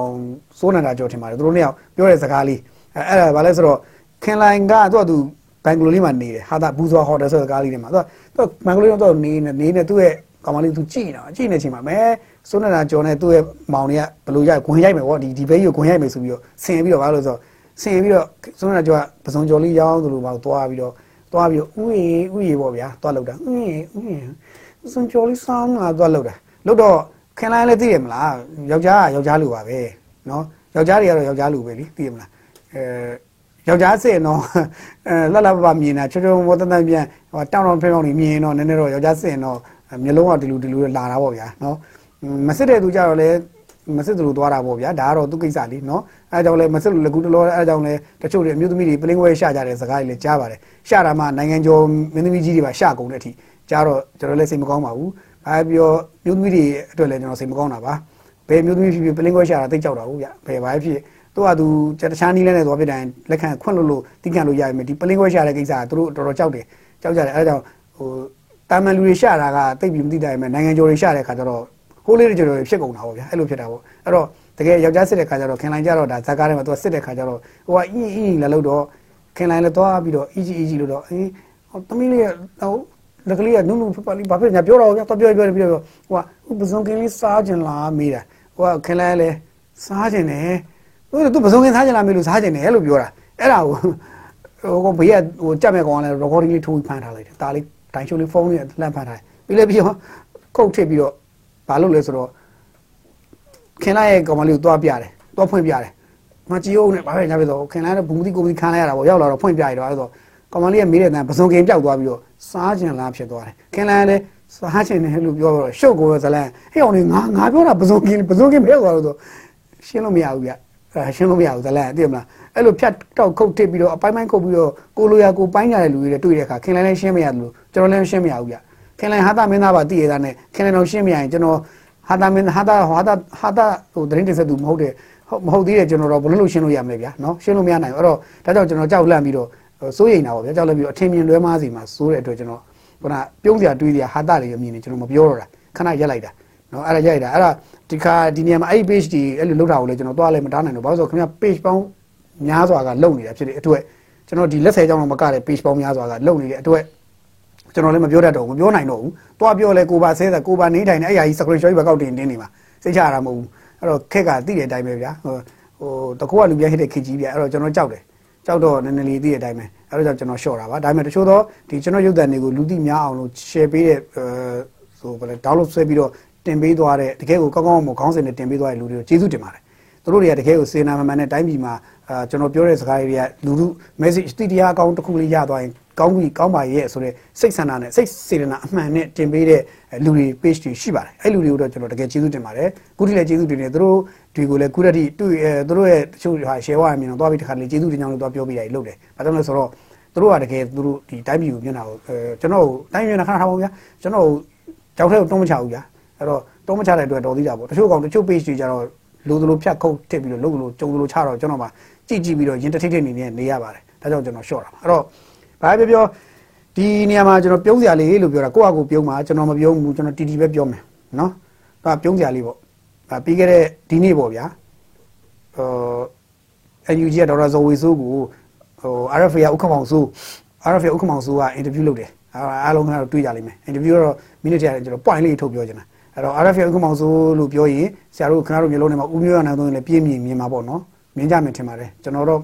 စိုးနန္ဒာကျော်ထင်ပါတယ်သူတို့နှစ်ယောက်ပြောတဲ့စကားလေးအဲအဲ့ဒါဘာလဲဆိုတော့ခင်လိုင်းကသူ့အတူဘန်ဂလိုလေးမှာနေတယ်ဟာတာဘူဇွာဟိုတယ်ဆိုတဲ့ကားလေးတွေမှာသူကသူဘန်ဂလိုလေးတော့နေနေနေသူ့ရဲ့ကောင်မလေးသူကြည့်နေတာကြည့်နေချိန်မှာမဲစိုးနန္ဒာကျော်နဲ့သူ့ရဲ့မောင်တွေကဘယ်လိုရိုက်ခွင်ရိုက်မယ်ဗောဒီဒီဘေးကိုခွင်ရိုက်မယ်ဆိုပြီးတော့ဆင်ပြီးတော့ဘာလို့ဆိုတော့ဆင်ပြီးတော့စိုးနန္ဒာကျော်ကပစုံကျော်လေးရောင်းသလိုပါသွားပြီးတော့ သွားပြီးဥယေဥယေပေါ့ဗျာသွားလောက်တာဥယေဥယေစွန်ကျော်လေးစောင်းလာသွားလောက်တာလောက်တော့ခင်လိုက်လည်းသိရမလားယောက်ျားကယောက်ျားလူပါပဲနော်ယောက်ျားတွေကတော့ယောက်ျားလူပဲလीသိရမလားအဲယောက်ျားစစ်နော်အဲလှလှပပမြင်တာချွတ်ချွတ်မောတန်တန်ပြန်ဟိုတောင်းတောင်းဖဲဖဲနေမြင်တော့နည်းနည်းတော့ယောက်ျားစစ်နော်မျိုးလုံးကဒီလူဒီလူလာတာပေါ့ဗျာနော်မစစ်တဲ့သူကြတော့လေမစစ်သူတို့သွားတာပေါ့ဗျာဒါကတော့သူကိစ္စလीနော် အဲကြောင့်လဲမစစ်လို့လကူတလောအဲကြောင့်လဲတချို့တွေအမျိုးသမီးတွေပလင်းခွဲရှာကြတဲ့စကားတွေလည်းကြားပါတယ်ရှာတာမှနိုင်ငံကျော်မင်းသမီးကြီးတွေပါရှာကုန်တဲ့အထိကြားတော့ကျွန်တော်လည်းစိတ်မကောင်းပါဘူးအဲပြောမျိုးသမီးတွေအတွက်လည်းကျွန်တော်စိတ်မကောင်းတာပါဘယ်မျိုးသမီးဖြစ်ဖြစ်ပလင်းခွဲရှာတာသိကြောက်တာဘူးဗျဘယ်ပါဖြစ်သူကသူတခြားနီးလဲနဲ့သွားပြတိုင်းလက်ခံခွင့်လို့လို့တိကျလို့ရရမယ်ဒီပလင်းခွဲရှာတဲ့ကိစ္စကသူတို့တော်တော်ကြောက်တယ်ကြောက်ကြတယ်အဲဒါကြောင့်ဟိုတာမန်လူတွေရှာတာကတိတ်ပြီးမသိတိုင်းပဲနိုင်ငံကျော်တွေရှာတဲ့ခါကျတော့ဟိုးလေးတွေကျော်တွေဖြစ်ကုန်တာပေါ့ဗျာအဲ့လိုဖြစ်တာပေါ့အဲ့တော့ တကယ်ယောက်ျားစစ်တဲ့ခါကျတော့ခင်လိုင်းကြတော့ဒါဇာကားထဲမှာသူကစစ်တဲ့ခါကျတော့ဟိုကအင်းအင်းလာလို့တော့ခင်လိုင်းလည်းသွားပြီးတော့အီဂျီအီဂျီလို့တော့အေးသမီးလေးဟိုလက်ကလေးကနုနုဖပလေးဘာဖြစ်ညာပြောတော့ဗျာတော့ပြောပြောပြောပြောဟိုကပစုံကင်းလေးစားကျင်လားမေးတာဟိုကခင်လိုင်းလည်းစားကျင်တယ်သူပစုံခင်စားကြလားမေးလို့စားကြတယ်လို့ပြောတာအဲ့ဒါကိုဟိုဘေးကဟိုကြက်မဲ့ကောင်ကလည်း recording လေးထိုးပြီးဖမ်းထားလိုက်တယ်ဒါလေးတိုင်ချိုးလေးဖုန်းလေးလှမ်းဖမ်းထားတယ်ပြီးလည်းပြီးတော့ခုတ်ထစ်ပြီးတော့ဘာလုပ်လဲဆိုတော့ ခင်လာရဲ့ကောင်မလေးကိုတွားပြတယ်တွားဖွင့်ပြတယ်မကြည့်အောင်နဲ့ဘာပဲညာပဲဆိုခင်လာတဲ့ဘူးမတိကိုမတိခံလိုက်ရတာပေါ့ရောက်လာတော့ဖွင့်ပြရတော့အဲ့ဆိုကောင်မလေးကမေးတဲ့တန်ပစုံခင်ပြောက်သွားပြီးတော့စားကျင်လားဖြစ်သွားတယ်ခင်လာလည်းစားကျင်တယ်လို့ပြောတော့ရှုပ်ကိုဇလန်ဟဲ့အောင်လေငါငါပြောတာပစုံခင်ပစုံခင်ပြောက်သွားလို့ဆိုရှင်းလို့မရဘူးဗျအဲရှင်းလို့မရဘူးဇလန်သိမလားအဲ့လိုဖြတ်တောက်ခုတ်တစ်ပြီးတော့အပိုင်းပိုင်းခုတ်ပြီးတော့ကိုလိုရာကိုပိုင်းကြတဲ့လူတွေတွေ့တဲ့အခါခင်လိုင်းလည်းရှင်းမရဘူးကျွန်တော်လည်းရှင်းမရဘူးဗျခင်လိုင်းဟာတာမင်းသားပါတည်ရတာနဲ့ခင်လိုင်းတော့ရှင်းမရရင်ကျွန်တော် ဟာတာမင်းဟာတာဟာတာဟာတာဟိုတရင်တစ်ဆက်သူမဟုတ်တဲ့မဟုတ်သေးတယ်ကျွန်တော်တော့ဘယ်လိုလုပ်ရှင်းလို့ရမလဲဗျာနော်ရှင်းလို့မရနိုင်ဘူးအဲ့တော့ဒါကြောင့်ကျွန်တော်ကြောက်လန့်ပြီးတော့စိုးရိမ်တာပေါ့ဗျာကြောက်လန့်ပြီးတော့အထင်မြင်လွဲမားစီမှာစိုးတဲ့အတွက်ကျွန်တော်ခုနပြုံးစရာတွေးစရာဟာတာတွေအမြင်နေကျွန်တော်မပြောတော့တာခဏရက်လိုက်တာနော်အဲ့ဒါရိုက်တာအဲ့ဒါဒီခါဒီနေရာမှာအဲ့ဒီ page ဒီအဲ့လိုလောက်တာကိုလည်းကျွန်တော်သွားလဲမတားနိုင်တော့ဘာလို့ဆိုခင်ဗျ page ပေါင်းများစွာကလုံနေတာဖြစ်တဲ့အတွက်ကျွန်တော်ဒီလက်ဆယ်ကြောင်းတော့မကတဲ့ page ပေါင်းများစွာကလုံနေတဲ့အတွက် ကျွန်တော်လည်းမပြောတတ်တော့ဘူးမပြောနိုင်တော့ဘူးတွားပြောလဲကိုပါဆဲတာကိုပါနေထိုင်နေအဲ့အရာကြီး screenshot ပဲကောက်တင်တင်းနေမှာစိတ်ချရတာမဟုတ်ဘူးအဲ့တော့ခက်ကတိတဲ့အတိုင်းပဲဗျာဟိုဟိုတကူကလူပြဟစ်တဲ့ခက်ကြီးဗျာအဲ့တော့ကျွန်တော်ကြောက်တယ်ကြောက်တော့နည်းနည်းလေးသိတဲ့အတိုင်းပဲအဲ့တော့ကျွန်တော် short တာပါဒါပေမဲ့တချို့တော့ဒီကျွန်တော်ရုပ်သံတွေကိုလူသိများအောင်လို့ share ပေးတဲ့အဲဆိုဘယ်လဲ download ဆွဲပြီးတော့တင်ပေးသွားတဲ့တကယ်ကိုကောင်းကောင်းမခေါင်းစဉ်နဲ့တင်ပေးသွားတဲ့လူတွေကိုကျေးဇူးတင်ပါတယ်သူတို့တွေကတကယ်ကိုစေနာမမှန်တဲ့တိုင်းပြည်မှာအာကျွန်တော်ပြောတဲ့စကားတွေကလူလူ message တိတရားအကောင်းတစ်ခုလေးရသွားရင် ကောင်းပြီကောင်းပါရဲ့ဆိုတဲ့စိတ်ဆန္ဒနဲ့စိတ်စေတနာအမှန်နဲ့တင်ပေးတဲ့လူတွေ page တွေရှိပါတယ်အဲ့လူတွေကိုတော့ကျွန်တော်တကယ်ကျေးဇူးတင်ပါတယ်ခုထိလည်းကျေးဇူးတင်တယ်သူတို့တွေကိုလည်းခုတည်းတွေ့အဲသူတို့ရဲ့တချို့ဟာ share ဝရမြင်တော့သွားပြီးတခါလေကျေးဇူးတင်ကြောင်းလို့သွားပြောပြရတယ်လုပ်တယ်ဘာကြောင့်လဲဆိုတော့သူတို့ကတကယ်သူတို့ဒီတိုင်းပြည်ကိုမျက်နှာကိုအဲကျွန်တော်တိုင်းပြည်မျက်နှာခဏထားပါဦးဗျာကျွန်တော်ကြောက်ထဲကိုတုံးမချဘူးဗျာအဲ့တော့တုံးမချတဲ့အတွက်တော်သေးတာပေါ့တချို့ကောင်တချို့ page တွေကျတော့လိုသလိုဖြတ်ခုတ်တစ်ပြီးတော့လုပ်လို့ကြုံသလိုချတော့ကျွန်တော်မှကြည့်ကြည့်ပြီးတော့ရင်တထိတ်ထိတ်နေနေနေရပါတယ်ဒါကြောင့်ကျွန်တော် short တာပါအဲ့တော့ ဘာပဲပြောဒီနေရာမှာကျွန်တော်ပြုံးစရာလေးလို့ပြောတာကိုယ့်အကူပြုံးမှာကျွန်တော်မပြုံးဘူးကျွန်တော်တီတီပဲပြောမယ်နော်ဒါပြုံးစရာလေးပေါ့ဒါပြီးခဲ့တဲ့ဒီနေ့ပေါ့ဗျာဟို NUG ကဒေါက်တာဇော်ဝေဆိုးကိုဟို RFA ကဥက္ကမောင်ဆိုး RFA ဥက္ကမောင်ဆိုးကအင်တာဗျူးလုပ်တယ်အားလုံးကတော့တွေ့ကြလိမ့်မယ်အင်တာဗျူးကတော့မိနစ်တည်းကျွန်တော် point လေးထုတ်ပြောချင်တာအဲ့တော့ RFA ဥက္ကမောင်ဆိုးလို့ပြောရင်ဆရာတို့ခင်ဗျားတို့မျိုးလုံးထဲမှာဦးမျိုးရနိုင်သုံးရင်လည်းပြင်းမြင်မြင်မှာပေါ့နော်မြင်ကြမယ်ထင်ပါတယ်ကျွန်တော်တော့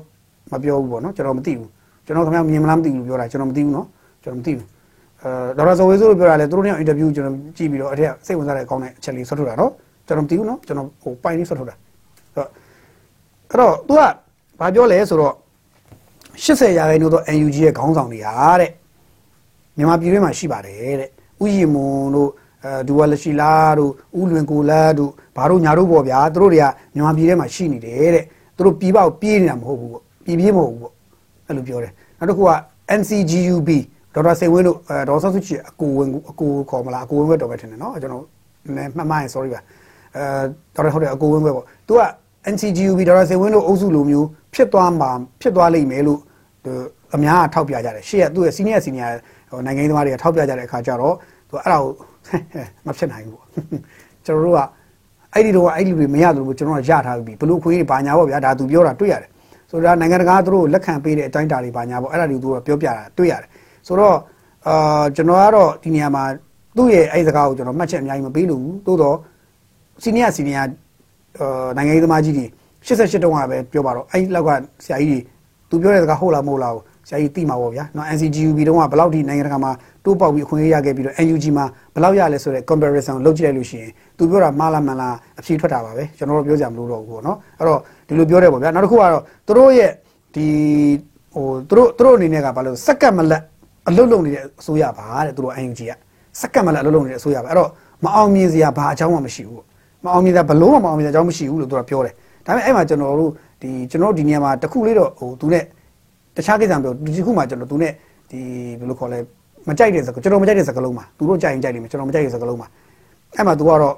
မပြောဘူးပေါ့နော်ကျွန်တော်မသိဘူး ကျွန်တော်ခင်ဗျားမြင်မလားမသိဘူးပြောတာကျွန်တော်မသိဘူးနော်ကျွန်တော်မသိဘူးအဲဒေါက်တာဇော်ဝေဆိုးလို့ပြောတာလေသူတို့နဲ့အင်တာဗျူးကျွန်တော်ကြည့်ပြီးတော့အထက်စိတ်ဝင်စားတဲ့အကောင့်နဲ့အချက်လေးဆွတ်ထုတ်တာနော်ကျွန်တော်မသိဘူးနော်ကျွန်တော်ဟိုပိုင်လေးဆွတ်ထုတ်တာအဲ့တော့ तू ကဘာပြောလဲဆိုတော့80ရာခိုင်နှုန်းသော NUG ရဲ့ခေါင်းဆောင်တွေဟာတဲ့မြန်မာပြည်တွင်းမှာရှိပါတယ်တဲ့ဥယျာဉ်မွန်တို့အဲဒူဝါလရှိလာတို့ဥလွင်ကိုလာတို့ဘာတို့ညာတို့ပေါ့ဗျာသူတို့တွေကမြန်မာပြည်ထဲမှာရှိနေတယ်တဲ့သူတို့ပြည်ပကိုပြေးနေတာမဟုတ်ဘူးပေါ့ပြည်ပြေးမဟုတ်ဘူးပေါ့ အဲ့လိုပြောတယ်နောက်တစ်ခုက NCGUB ဒေါက်တာစိန်ဝင်းတို့အဲဒေါ်ဆော့ဆုချီအကိုဝင်အကိုခေါ်မလားအကိုဝင်ဘက်တော်ပဲထင်တယ်နော်ကျွန်တော်နည်းမှတ်မှရင် sorry ပါအဲဒေါက်တာဟုတ်တယ်အကိုဝင်ဘက်ပေါ့သူက NCGUB ဒေါက်တာစိန်ဝင်းတို့အုပ်စုလိုမျိုးဖြစ်သွားမှာဖြစ်သွားလိမ့်မယ်လို့အများကထောက်ပြကြတယ်ရှေ့ကသူ့ရဲ့ senior senior ဟိုနိုင်ငံရေးသမားတွေကထောက်ပြကြတဲ့အခါကျတော့သူအဲ့ဒါကိုမဖြစ်နိုင်ဘူးပေါ့ကျွန်တော်တို့ကအဲ့ဒီတော့အဲ့ဒီလူတွေမရသလိုကျွန်တော်ကရထားပြီဘလို့ခွေးတွေဘာညာပေါ့ဗျာဒါသူပြောတာတွေ့ရတယ် ဆိုတော့နိုင်ငံတကာသူတို့လက်ခံပေးတဲ့အတိုင်းတာတွေဘာညာပေါ့အဲ့ဒါတွေသူကပြောပြတာတွေ့ရတယ်ဆိုတော့အာကျွန်တော်ကတော့ဒီနေရာမှာသူ့ရဲ့အဲ့ဒီစကားကိုကျွန်တော်မှတ်ချက်အများကြီးမပေးလို့ဘူးသို့တော့စီနီယာစီနီယာအာနိုင်ငံရေးသမားကြီးတွေ88တုန်းကပဲပြောပါတော့အဲ့လောက်ကဆရာကြီးတွေသူပြောတဲ့စကားဟုတ်လားမဟုတ်လားကိုဆရာကြီးသိမှာပေါ့ဗျာနော် NCGUB တုန်းကဘယ်လောက်ထိနိုင်ငံတကာမှာ တိုးပေါက်ပြီးအခွင့်အရေးရခဲ့ပြီးတော့ NUG မှာဘယ်လောက်ရလဲဆိုတဲ့ comparison လုပ်ကြည့်လိုက်လို့ရှိရင်သူပြောတာမှားလားမှန်လားအဖြေထွက်တာပါပဲကျွန်တော်တို့ပြောကြမလို့တော့ဘူးပေါ့နော်အဲ့တော့ဒီလိုပြောတယ်ပေါ့ဗျာနောက်တစ်ခုကတော့သူတို့ရဲ့ဒီဟိုသူတို့သူတို့အနေနဲ့ကဘာလို့စက္ကန့်မလက်အလုတ်လုံနေတဲ့အစိုးရပါတဲ့သူတို့ NUG ကစက္ကန့်မလက်အလုတ်လုံနေတဲ့အစိုးရပါအဲ့တော့မအောင်မြင်စရာဘာအကြောင်းမှမရှိဘူးမအောင်မြင်တာဘလို့မှမအောင်မြင်တဲ့အကြောင်းမရှိဘူးလို့သူကပြောတယ်ဒါပေမဲ့အဲ့မှာကျွန်တော်တို့ဒီကျွန်တော်တို့ဒီနေရာမှာတခုလေးတော့ဟိုသူနဲ့တခြားကိစ္စမပြောဒီခုမှကျွန်တော်သူနဲ့ဒီဘယ်လိုခေါ်လဲ မကြိုက်တဲ့စကားကျွန်တော်မကြိုက်တဲ့စကားလုံးမှာသူတို့ကြိုက်ရင်ကြိုက်လိမ့်မယ်ကျွန်တော်မကြိုက်တဲ့စကားလုံးမှာအဲ့မှာ तू ကတော့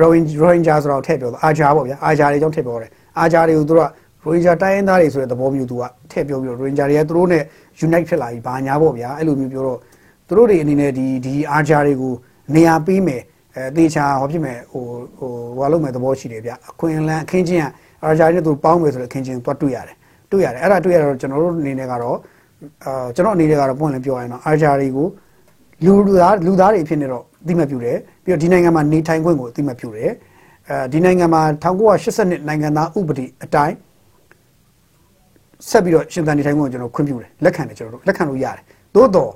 Rohingya ဆိုတော့ထည့်ပြောတော့အာဂျာပေါ့ဗျာအာဂျာတွေကြောင့်ထည့်ပြောတယ်အာဂျာတွေကိုသူတို့က Rohingya တိုင်းရင်းသားတွေဆိုတဲ့သဘောမျိုး तू ကထည့်ပြောပြီးတော့ Rohingya တွေကသူတို့နဲ့ unite ဖြစ်လာပြီဘာညာပေါ့ဗျာအဲ့လိုမျိုးပြောတော့သူတို့တွေအနေနဲ့ဒီဒီအာဂျာတွေကိုနေရာပေးမယ်အဲတေချာဟောဖြစ်မယ်ဟိုဟိုဟိုလုပ်မယ်သဘောရှိတယ်ဗျအခွင့်အလမ်းအခင်းချင်းကအာဂျာတွေနဲ့သူပေါင်းမယ်ဆိုတဲ့အခင်းချင်းသွားတွေ့ရတယ်တွေ့ရတယ်အဲ့ဒါတွေ့ရတော့ကျွန်တော်တို့အနေနဲ့ကတော့ အာကျွန်တော်အနေနဲ့ကတော့ပွင့်လင်းပြောရရင်တော့အာဂျာတွေကိုလူသားလူသားတွေအဖြစ်နဲ့တော့အသိမှတ်ပြုတယ်ပြီးတော့ဒီနိုင်ငံမှာနေထိုင်ခွင့်ကိုအသိမှတ်ပြုတယ်အဲဒီနိုင်ငံမှာ1982နိုင်ငံသားဥပဒေအတိုင်းဆက်ပြီးတော့ရှင်သန်နေထိုင်မှုကိုကျွန်တော်ခွင့်ပြုတယ်လက်ခံတယ်ကျွန်တော်တို့လက်ခံလို့ရတယ်သို့တော့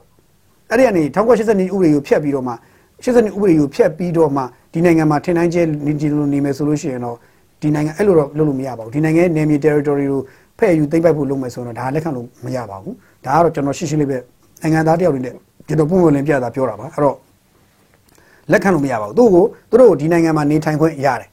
အဲ့ဒီကနေ1982ဥပဒေကိုဖျက်ပြီးတော့မှ82ဥပဒေကိုဖျက်ပြီးတော့မှဒီနိုင်ငံမှာထင်တိုင်းကျနေကြလို့နေမယ်ဆိုလို့ရှိရင်တော့ဒီနိုင်ငံအဲ့လိုတော့လုပ်လို့မရပါဘူးဒီနိုင်ငံရဲ့နယ်မြေ territory ကို ဖဲ့ယူသိမ့်ပိုက်ဖို့လုပ်မယ်ဆိုတော့ဒါလက်ခံလို့မရပါဘူးဒါကတော့ကျွန်တော်ရှင်းရှင်းလေးပဲနိုင်ငံသားတယောက်တွေနဲ့ကျွန်တော်ပုံမှန်လင်းပြတာပြောတာပါအဲ့တော့လက်ခံလို့မရပါဘူးသူ့ကိုသူတို့ဒီနိုင်ငံမှာနေထိုင်ခွင့်ရတယ်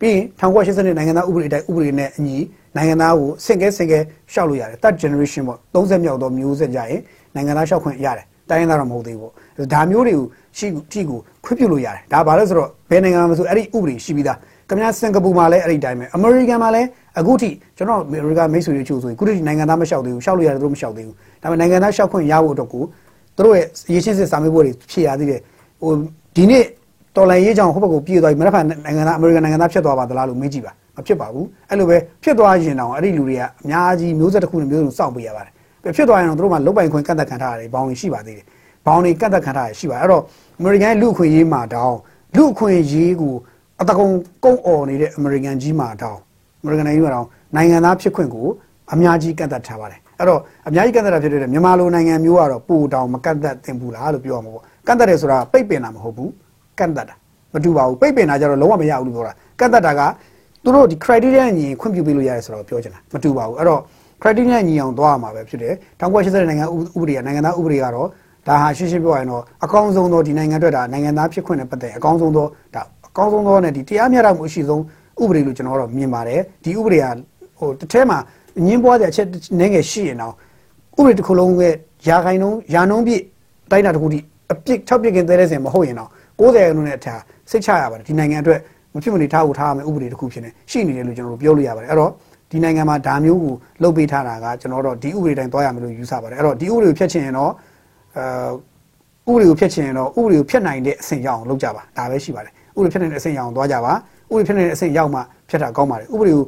ပြီးရင်1982နိုင်ငံသားဥပဒေအတိုင်းဥပဒေနဲ့အညီနိုင်ငံသားကိုစင်ကဲစင်ကဲရှောက်လို့ရတယ် third generation ပေါ့30မြောက်သောမျိုးဆက်ကြရင်နိုင်ငံသားရှောက်ခွင့်ရတယ်တိုင်းရင်းသားတော့မဟုတ်သေးဘူးပေါ့ဒါမျိုးတွေကိုရှိကြည့်ကိုခွင့်ပြုလို့ရတယ်ဒါဘာလို့ဆိုတော့ဘယ်နိုင်ငံမှာဆိုအဲ့ဒီဥပဒေရှိပြီးသားခင်ဗျာစင်ကာပူမှာလည်းအဲ့ဒီတိုင်းပဲအမေရိကန်မှာလည်း အခုထိကျွန်တော်အမေရိကန်မိတ်ဆွေတွေချို့ဆိုရင်ခုထိနိုင်ငံသားမလျှောက်သေးဘူးရှောက်လို့ရတယ်သူတို့မလျှောက်သေးဘူးဒါပေမဲ့နိုင်ငံသားလျှောက်ခွင့်ရဖို့အတွက်ကိုသူတို့ရဲ့ရေရှင်းစစ်စာမေးပွဲတွေဖြေရသေးတယ်ဟိုဒီနေ့တော်လိုင်းရေးကြောင်ဟိုဘက်ကိုပြေးသွားပြီမနေ့ကနိုင်ငံသားအမေရိကန်နိုင်ငံသားဖြစ်သွားပါသလားလို့မေးကြည့်ပါမဖြစ်ပါဘူးအဲ့လိုပဲဖြစ်သွားရင်တော့အဲ့ဒီလူတွေကအများကြီးမျိုးဆက်တစ်ခုနဲ့မျိုးစုံစောင့်ပေးရပါတယ်ဖြစ်သွားရင်တော့သူတို့မှလုတ်ပိုင်ခွင့်ကန့်သက်ခံထားရတယ်ဘောင်တွေရှိပါသေးတယ်ဘောင်တွေကန့်သက်ခံထားရရှိပါအဲ့တော့အမေရိကန်လူအခွင့်ရေးမှာတောင်းလူအခွင့်ရေးကိုအတကုံကုန်းអော်နေတဲ့အမေရိကန်ကြီးမှာတောင်း အမေရိကန်နိုင်ငံမှာတောင်းနိုင်ငံသားဖြစ်ခွင့်ကိုအများကြီးကန့်သက်ထားပါတယ်အဲ့တော့အများကြီးကန့်သက်တာဖြစ်တဲ့မြန်မာလိုနိုင်ငံမျိုးကတော့ပိုတောင်မကန့်သက်သင့်ဘူးလားလို့ပြောရမှာပေါ့ကန့်သက်တယ်ဆိုတာပိတ်ပင်တာမဟုတ်ဘူးကန့်သက်တာမတူပါဘူးပိတ်ပင်တာကြတော့လုံးဝမရဘူးလို့ပြောတာကန့်သက်တာကသူတို့ဒီ criteria ညီခွင့်ပြုပေးလို့ရတယ်ဆိုတော့ပြောချင်တာမတူပါဘူးအဲ့တော့ criteria ညီအောင်သွားရမှာပဲဖြစ်တယ်1980နိုင်ငံဥပဒေကနိုင်ငံသားဥပဒေကတော့ဒါဟာရှင်းရှင်းပြောရရင်တော့အကောင်းဆုံးသောဒီနိုင်ငံအတွက်ဒါနိုင်ငံသားဖြစ်ခွင့်နဲ့ပတ်သက်အကောင်းဆုံးသောဒါအကောင်းဆုံးသောနဲ့ဒီတရားမျှတမှုအရှိဆုံး ဥပဒေလို့ကျွန်တော်တို့မြင်ပါတယ်ဒီဥပဒေကဟိုတစ်ထဲမှာညင်းပွားတဲ့အချက်နည်းငယ်ရှိရင်တော့ဥပဒေတစ်ခုလုံးရဲ့ယာခိုင်နှုန်းယာနှုန်းပြည့်တိုင်းတာတစ်ခုတည်းအပြစ်၆ပြစ်ကင်းသေးတဲ့စင်မဟုတ်ရင်တော့90ရာခိုင်နှုန်းနဲ့အထက်စိတ်ချရပါတယ်ဒီနိုင်ငံအတွက်မဖြစ်မနေထားဖို့ထားရမယ်ဥပဒေတစ်ခုဖြစ်နေရှိနေတယ်လို့ကျွန်တော်တို့ပြောလို့ရပါတယ်အဲ့တော့ဒီနိုင်ငံမှာဒါမျိုးကိုလှုပ်ပေးထားတာကကျွန်တော်တို့ဒီဥပဒေတိုင်းသွားရမယ်လို့ယူဆပါတယ်အဲ့တော့ဒီဥပဒေကိုဖျက်ချင်ရင်တော့အဲဥပဒေကိုဖျက်ချင်ရင်တော့ဥပဒေကိုဖျက်နိုင်တဲ့အဆင့်ရောက်အောင်လုပ်ကြပါဒါပဲရှိပါတယ်ဥပဒေဖျက်နိုင်တဲ့အဆင့်ရောက်အောင်သွားကြပါ ဥပဒေဖျက်နိုင်တဲ့အဆင့်ရောက်မှဖျက်တာကောင်းပါတယ်ဥပဒေကို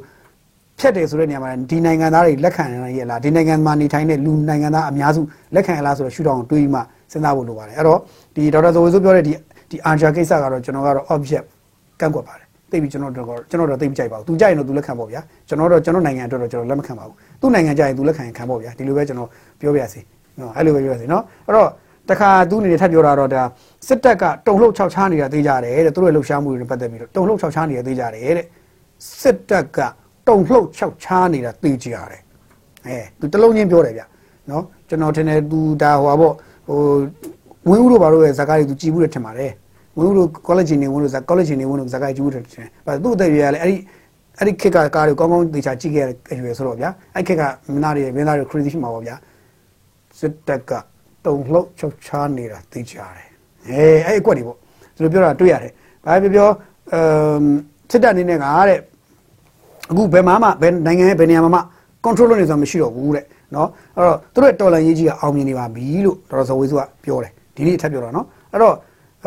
ဖျက်တယ်ဆိုတဲ့နေရာမှာဒီနိုင်ငံသားတွေလက်ခံရရလားဒီနိုင်ငံမှာနေထိုင်တဲ့လူနိုင်ငံသားအများစုလက်ခံရလားဆိုတော့ရှုထောင့်တွေးမှစဉ်းစားဖို့လိုပါတယ်အဲ့တော့ဒီဒေါက်တာဇော်ဝေဆိုပြောတဲ့ဒီဒီအာဂျာကိစ္စကတော့ကျွန်တော်ကတော့ object ကန့်ကွက်ပါတယ်သိပြီကျွန်တော်တို့ကျွန်တော်တို့သိမကြိုက်ပါဘူးသူကြိုက်ရင်တော့သူလက်ခံပေါ့ဗျာကျွန်တော်တို့ကျွန်တော်နိုင်ငံအတွက်တော့ကျွန်တော်လက်မခံပါဘူးသူ့နိုင်ငံကြိုက်ရင်သူလက်ခံရင်ခံပေါ့ဗျာဒီလိုပဲကျွန်တော်ပြောပြရစီနော်အဲ့လိုပဲပြောရစီနော်အဲ့တော့ တခါသူအနေနဲ့ထပ်ပြောတာတော့ဒါစစ်တပ်ကတုံလှုပ်ခြောက်ချားနေတာသိကြတယ်တဲ့သူတို့ရဲ့လှုပ်ရှားမှုတွေနဲ့ပတ်သက်ပြီးတော့တုံလှုပ်ခြောက်ချားနေတာသိကြတယ်တဲ့စစ်တပ်ကတုံလှုပ်ခြောက်ချားနေတာသိကြရတယ်အဲသူတလုံးချင်းပြောတယ်ဗျနော်ကျွန်တော်ထင်တယ်သူဒါဟိုပါပေါ့ဟိုဝင်းဦးတို့ဘာလို့ရဲ့ဇာကားတွေသူကြည်ဘူးတယ်ထင်ပါတယ်ဝင်းတို့ college နေဝင်းတို့ college နေဝင်းတို့ဇာကိုက်ကျူးတယ်တင်။အဲသူ့အသက်အရွယ်ကလည်းအဲ့ဒီအဲ့ဒီခက်ကကားတွေကောင်းကောင်းသေချာကြည့်ခဲ့တဲ့အရွယ်ဆိုတော့ဗျာ။အဲ့ခက်ကမင်းသားတွေမင်းသားတွေ crazy မှာပေါ့ဗျာ။စစ်တက်က တုံလှုပ်ချုပ်ချားနေတာသိကြတယ်။အဲအဲ့အကွက်တွေပေါ့။သူတို့ပြောတာတွေ့ရတယ်။ဘာပြောပြောအမ်စစ်တပ်အနေနဲ့ကတဲ့အခုဘယ်မှာမှဘယ်နိုင်ငံရဲ့ဘယ်နေရာမှာမှ control လုပ်နေဆိုတာမရှိတော့ဘူးတဲ့နော်အဲ့တော့သူတို့တော်လန်ရေးကြီးကအောင်မြင်နေပါပြီလို့ဒေါက်တာဇော်ဝေးစုကပြောတယ်ဒီနေ့ထပ်ပြောတာနော်အဲ့တော့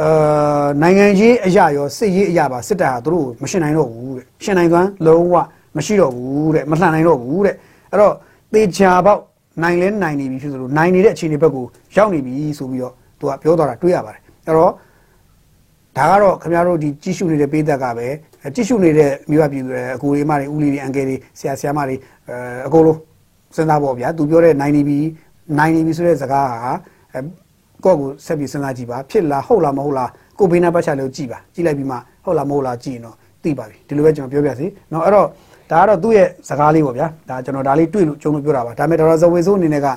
အာနိုင်ငံရေးအရာရောစစ်ရေးအရာပါစစ်တပ်ဟာသူတို့မရှင်နိုင်တော့ဘူးတဲ့ရှင်နိုင်သွမ်းလုံးဝမရှိတော့ဘူးတဲ့မလှန်နိုင်တော့ဘူးတဲ့အဲ့တော့သေချာပေါက် နိုင်လဲနိုင်နေပြီဖြစ်သလိုနိုင်နေတဲ့အခြေအနေဘက်ကိုရောက်နေပြီဆိုပြီးတော့သူကပြောသွားတာတွေ့ရပါတယ်အဲ့တော့ဒါကတော့ခင်ဗျားတို့ဒီကြီးစုနေတဲ့ပေးသက်ကပဲကြီးစုနေတဲ့မြို့ပြည်သူတွေအကိုလေးမတွေဦးလေးတွေအန်ကယ်တွေဆရာဆရာမတွေအဲအကုန်လုံးစဉ်းစားပေါ့ဗျာသူပြောတဲ့နိုင်နေပြီနိုင်နေပြီဆိုတဲ့စကားဟာကိုယ့်ကိုဆက်ပြီးစဉ်းစားကြည့်ပါဖြစ်လားဟုတ်လားမဟုတ်လားကိုဘေးနားပတ်ချလို့ကြည့်ပါကြည့်လိုက်ပြီးမှဟုတ်လားမဟုတ်လားကြည့်ရင်တော့သိပါပြီဒီလိုပဲကျွန်တော်ပြောပြစီเนาะအဲ့တော့ ဒါကတော့သူ့ရဲ့စကားလေးပေါ့ဗျာဒါကျွန်တော်ဒါလေးတွေ့လို့ကျုံလို့ပြောတာပါဒါပေမဲ့ဒေါ်လာဇဝေဆိုးအနေနဲ့က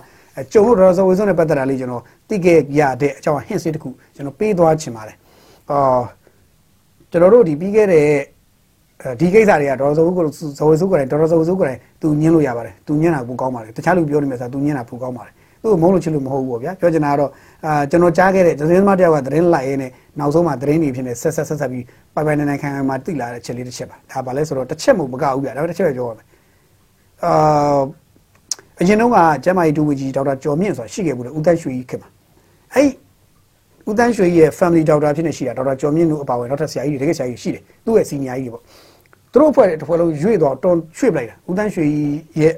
ကျုံလို့ဒေါ်လာဇဝေဆိုးနဲ့ပတ်သက်တာလေးကျွန်တော်သိခဲ့ရတဲ့အကြောင်း hint တစ်ခုကျွန်တော်ပေးသွားချင်ပါတယ်အော်ကျွန်တော်တို့ဒီပြီးခဲ့တဲ့ဒီကိစ္စတွေကဒေါ်ဇဝေကိုဇဝေဆိုးကိုယ်တိုင်ဒေါ်ဇဝေဆိုးကိုယ်တိုင်သူညင်းလို့ရပါတယ်သူညင်းတာပိုကောင်းပါတယ်တခြားလူပြောနေမှဆိုသူညင်းတာပိုကောင်းပါတယ်သူ့ကိုမုန်းလို့ချစ်လို့မဟုတ်ဘူးပေါ့ဗျာပြောချင်တာကတော့အာကျွန်တော်ကြားခဲ့တဲ့သတင်းသမားတယောက်ကသတင်းလိုက်ရင်းနဲ့ နောက်ဆုံးမှသတင်းတွေဖြစ်နေဆက်ဆက်ဆက်ဆက်ပြီးပိုင်ပိုင်နိုင်နိုင်ခံခံမှတိလာတဲ့ချက်လေးတစ်ချက်ပါဒါပါလဲဆိုတော့တစ်ချက်မှမကဘူးဗျာဒါပေမဲ့တစ်ချက်ပဲပြောရမယ်အာအရင်တော့ကကျမကြီးဒူဝကြီးဒေါက်တာကျော်မြင့်ဆိုတာရှိခဲ့ဘူးလေဦးတန်းရွှေကြီးခင်မှာအဲ့ဦးတန်းရွှေကြီးရဲ့ family doctor ဖြစ်နေရှိတာဒေါက်တာကျော်မြင့်တို့အပါဝင်နောက်ထပ်ဆရာကြီးတွေတကယ်ဆရာကြီးရှိတယ်သူ့ရဲ့ senior ကြီးတွေပေါ့သူတို့အဖွဲ့တစ်ဖွဲ့လုံးရွေ့တော့တော်ရွှေ့ပလိုက်တာဦးတန်းရွှေကြီးရဲ့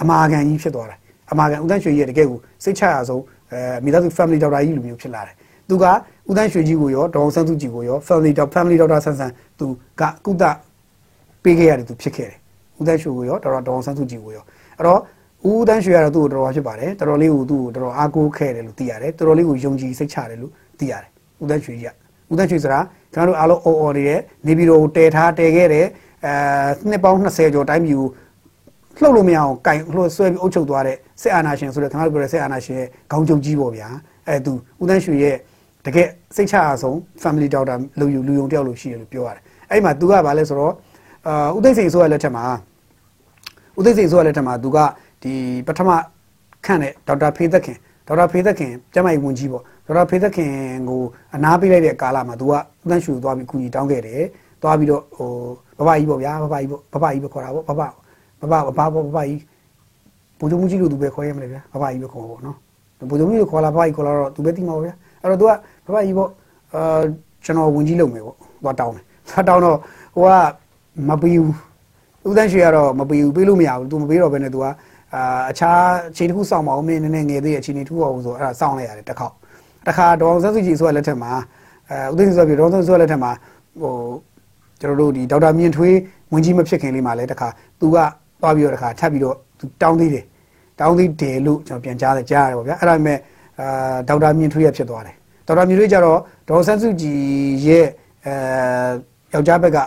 အမာခံကြီးဖြစ်သွားတယ်အမာခံဦးတန်းရွှေကြီးရဲ့တကယ်ကိုစိတ်ချရဆုံးအဲမိသားစု family doctor ကြီးလိုမျိုးဖြစ်လာတယ် သူကဦးတန်းရွှေကြီးကိုရောဒေါအောင်ဆန်းစုကြည်ကိုရော family doctor family doctor ဆန်းဆန်းသူကကုသပေးခဲ့ရတယ်သူဖြစ်ခဲ့တယ်ဦးတန်းရွှေကိုရောဒေါက်တာဒေါအောင်ဆန်းစုကြည်ကိုရောအဲ့တော့ဦးတန်းရွှေကတော့သူ့ကိုတော်တော်ဖြစ်ပါတယ်တော်တော်လေးကိုသူ့ကိုတော်တော်အားကိုးခဲ့တယ်လို့သိရတယ်တော်တော်လေးကိုယုံကြည်စိတ်ချတယ်လို့သိရတယ်ဦးတန်းရွှေကြီးကဦးတန်းရွှေဆိုတာကျွန်တော်တို့အားလုံးအော်အော်နေတယ်နေပြည်တော်ကိုတည်ထားတည်ခဲ့တယ်အဲနှစ်ပေါင်း20ကျော်တိုင်းပြည်ကိုလှုပ်လို့မရအောင်ကင်လှုပ်ဆွဲပြီးအုပ်ချုပ်သွားတဲ့စစ်အာဏာရှင်ဆိုတဲ့ခင်ဗျားတို့ပြောတဲ့စစ်အာဏာရှင်ရဲ့ခေါင်းချုပ်ကြီးပေါ့ဗျာအဲသူဦးတန်းရွှေရဲ့ တကယ်စိတ်ချရဆုံး family doctor လူယူလူယုံတယောက်လို့ရှိတယ်လို့ပြောရတယ်အဲ့မှာသူကဗာလဲဆိုတော့အာဥသိစိန်ဆိုရလက်ထက်မှာဥသိစိန်ဆိုရလက်ထက်မှာသူကဒီပထမခန့်တဲ့ဒေါက်တာဖေသက်ခင်ဒေါက်တာဖေသက်ခင်ကျမကြီးဝန်ကြီးပေါ့ဒေါက်တာဖေသက်ခင်ကိုအနာပေးလိုက်တဲ့ကာလမှာသူကဥသန့်ရှူသွားပြီးကူညီတောင်းခဲ့တယ်သွားပြီးတော့ဟိုဘဘကြီးပေါ့ဗျာဘဘကြီးပေါ့ဘဘကြီးပဲခေါ်တာပေါ့ဘဘဘဘဘဘပေါ့ဘဘကြီးဘုံကျုံကြီးလို့သူပဲခေါ်ရမှာလေဗျာဘဘကြီးပဲခေါ်ပါပေါ့နော်ဘုံကျုံကြီးကိုခေါ်လာဘဘကြီးခေါ်လာတော့သူပဲတိမှာပေါ့ဗျာအဲ့တော့သူက ဘဘကြီးပေါ့အာကျွန်တော်ဝင်ကြီးလုပ်မယ်ပေါ့သွားတောင်းတယ်သွားတောင်းတော့ဟိုကမပြီးဘူးဦးတန်းရွှေကတော့မပြီးဘူးပေးလို့မရဘူး तू မပေးတော့ဘဲနဲ့ तू ကအာအခြားအချိန်တစ်ခုစောင့်မအောင်မင်းနည်းနည်းငယ်သေးရဲ့အချိန်တစ်ခုအောင်ဆိုအဲ့ဒါစောင့်လိုက်ရတယ်တစ်ခေါက်တစ်ခါဒေါအောင်ဆန်းစုကြည်ဆိုတဲ့လက်ထက်မှာအဲဦးသိန်းဆိုပြီးဒေါအောင်ဆန်းစုကြည်လက်ထက်မှာဟိုကျွန်တော်တို့ဒီဒေါက်တာမြင့်ထွေးဝင်ကြီးမဖြစ်ခင်လေးမှာလည်းတစ်ခါ तू ကသွားပြီးတော့တစ်ခါထပ်ပြီးတော့ तू တောင်းသေးတယ်တောင်းသေးတယ်လို့ကျွန်တော်ပြန်ကြားတယ်ကြားရတယ်ပေါ့ဗျာအဲ့ဒါပေမဲ့အာဒေါက်တာမြင့်ထွေးရဖြစ်သွားတယ် ဒေါက်တာမြင့်ထွေးကျတော့ဒေါအောင်ဆန်းစုကြည်ရဲ့အဲယောက်ျားဘက်က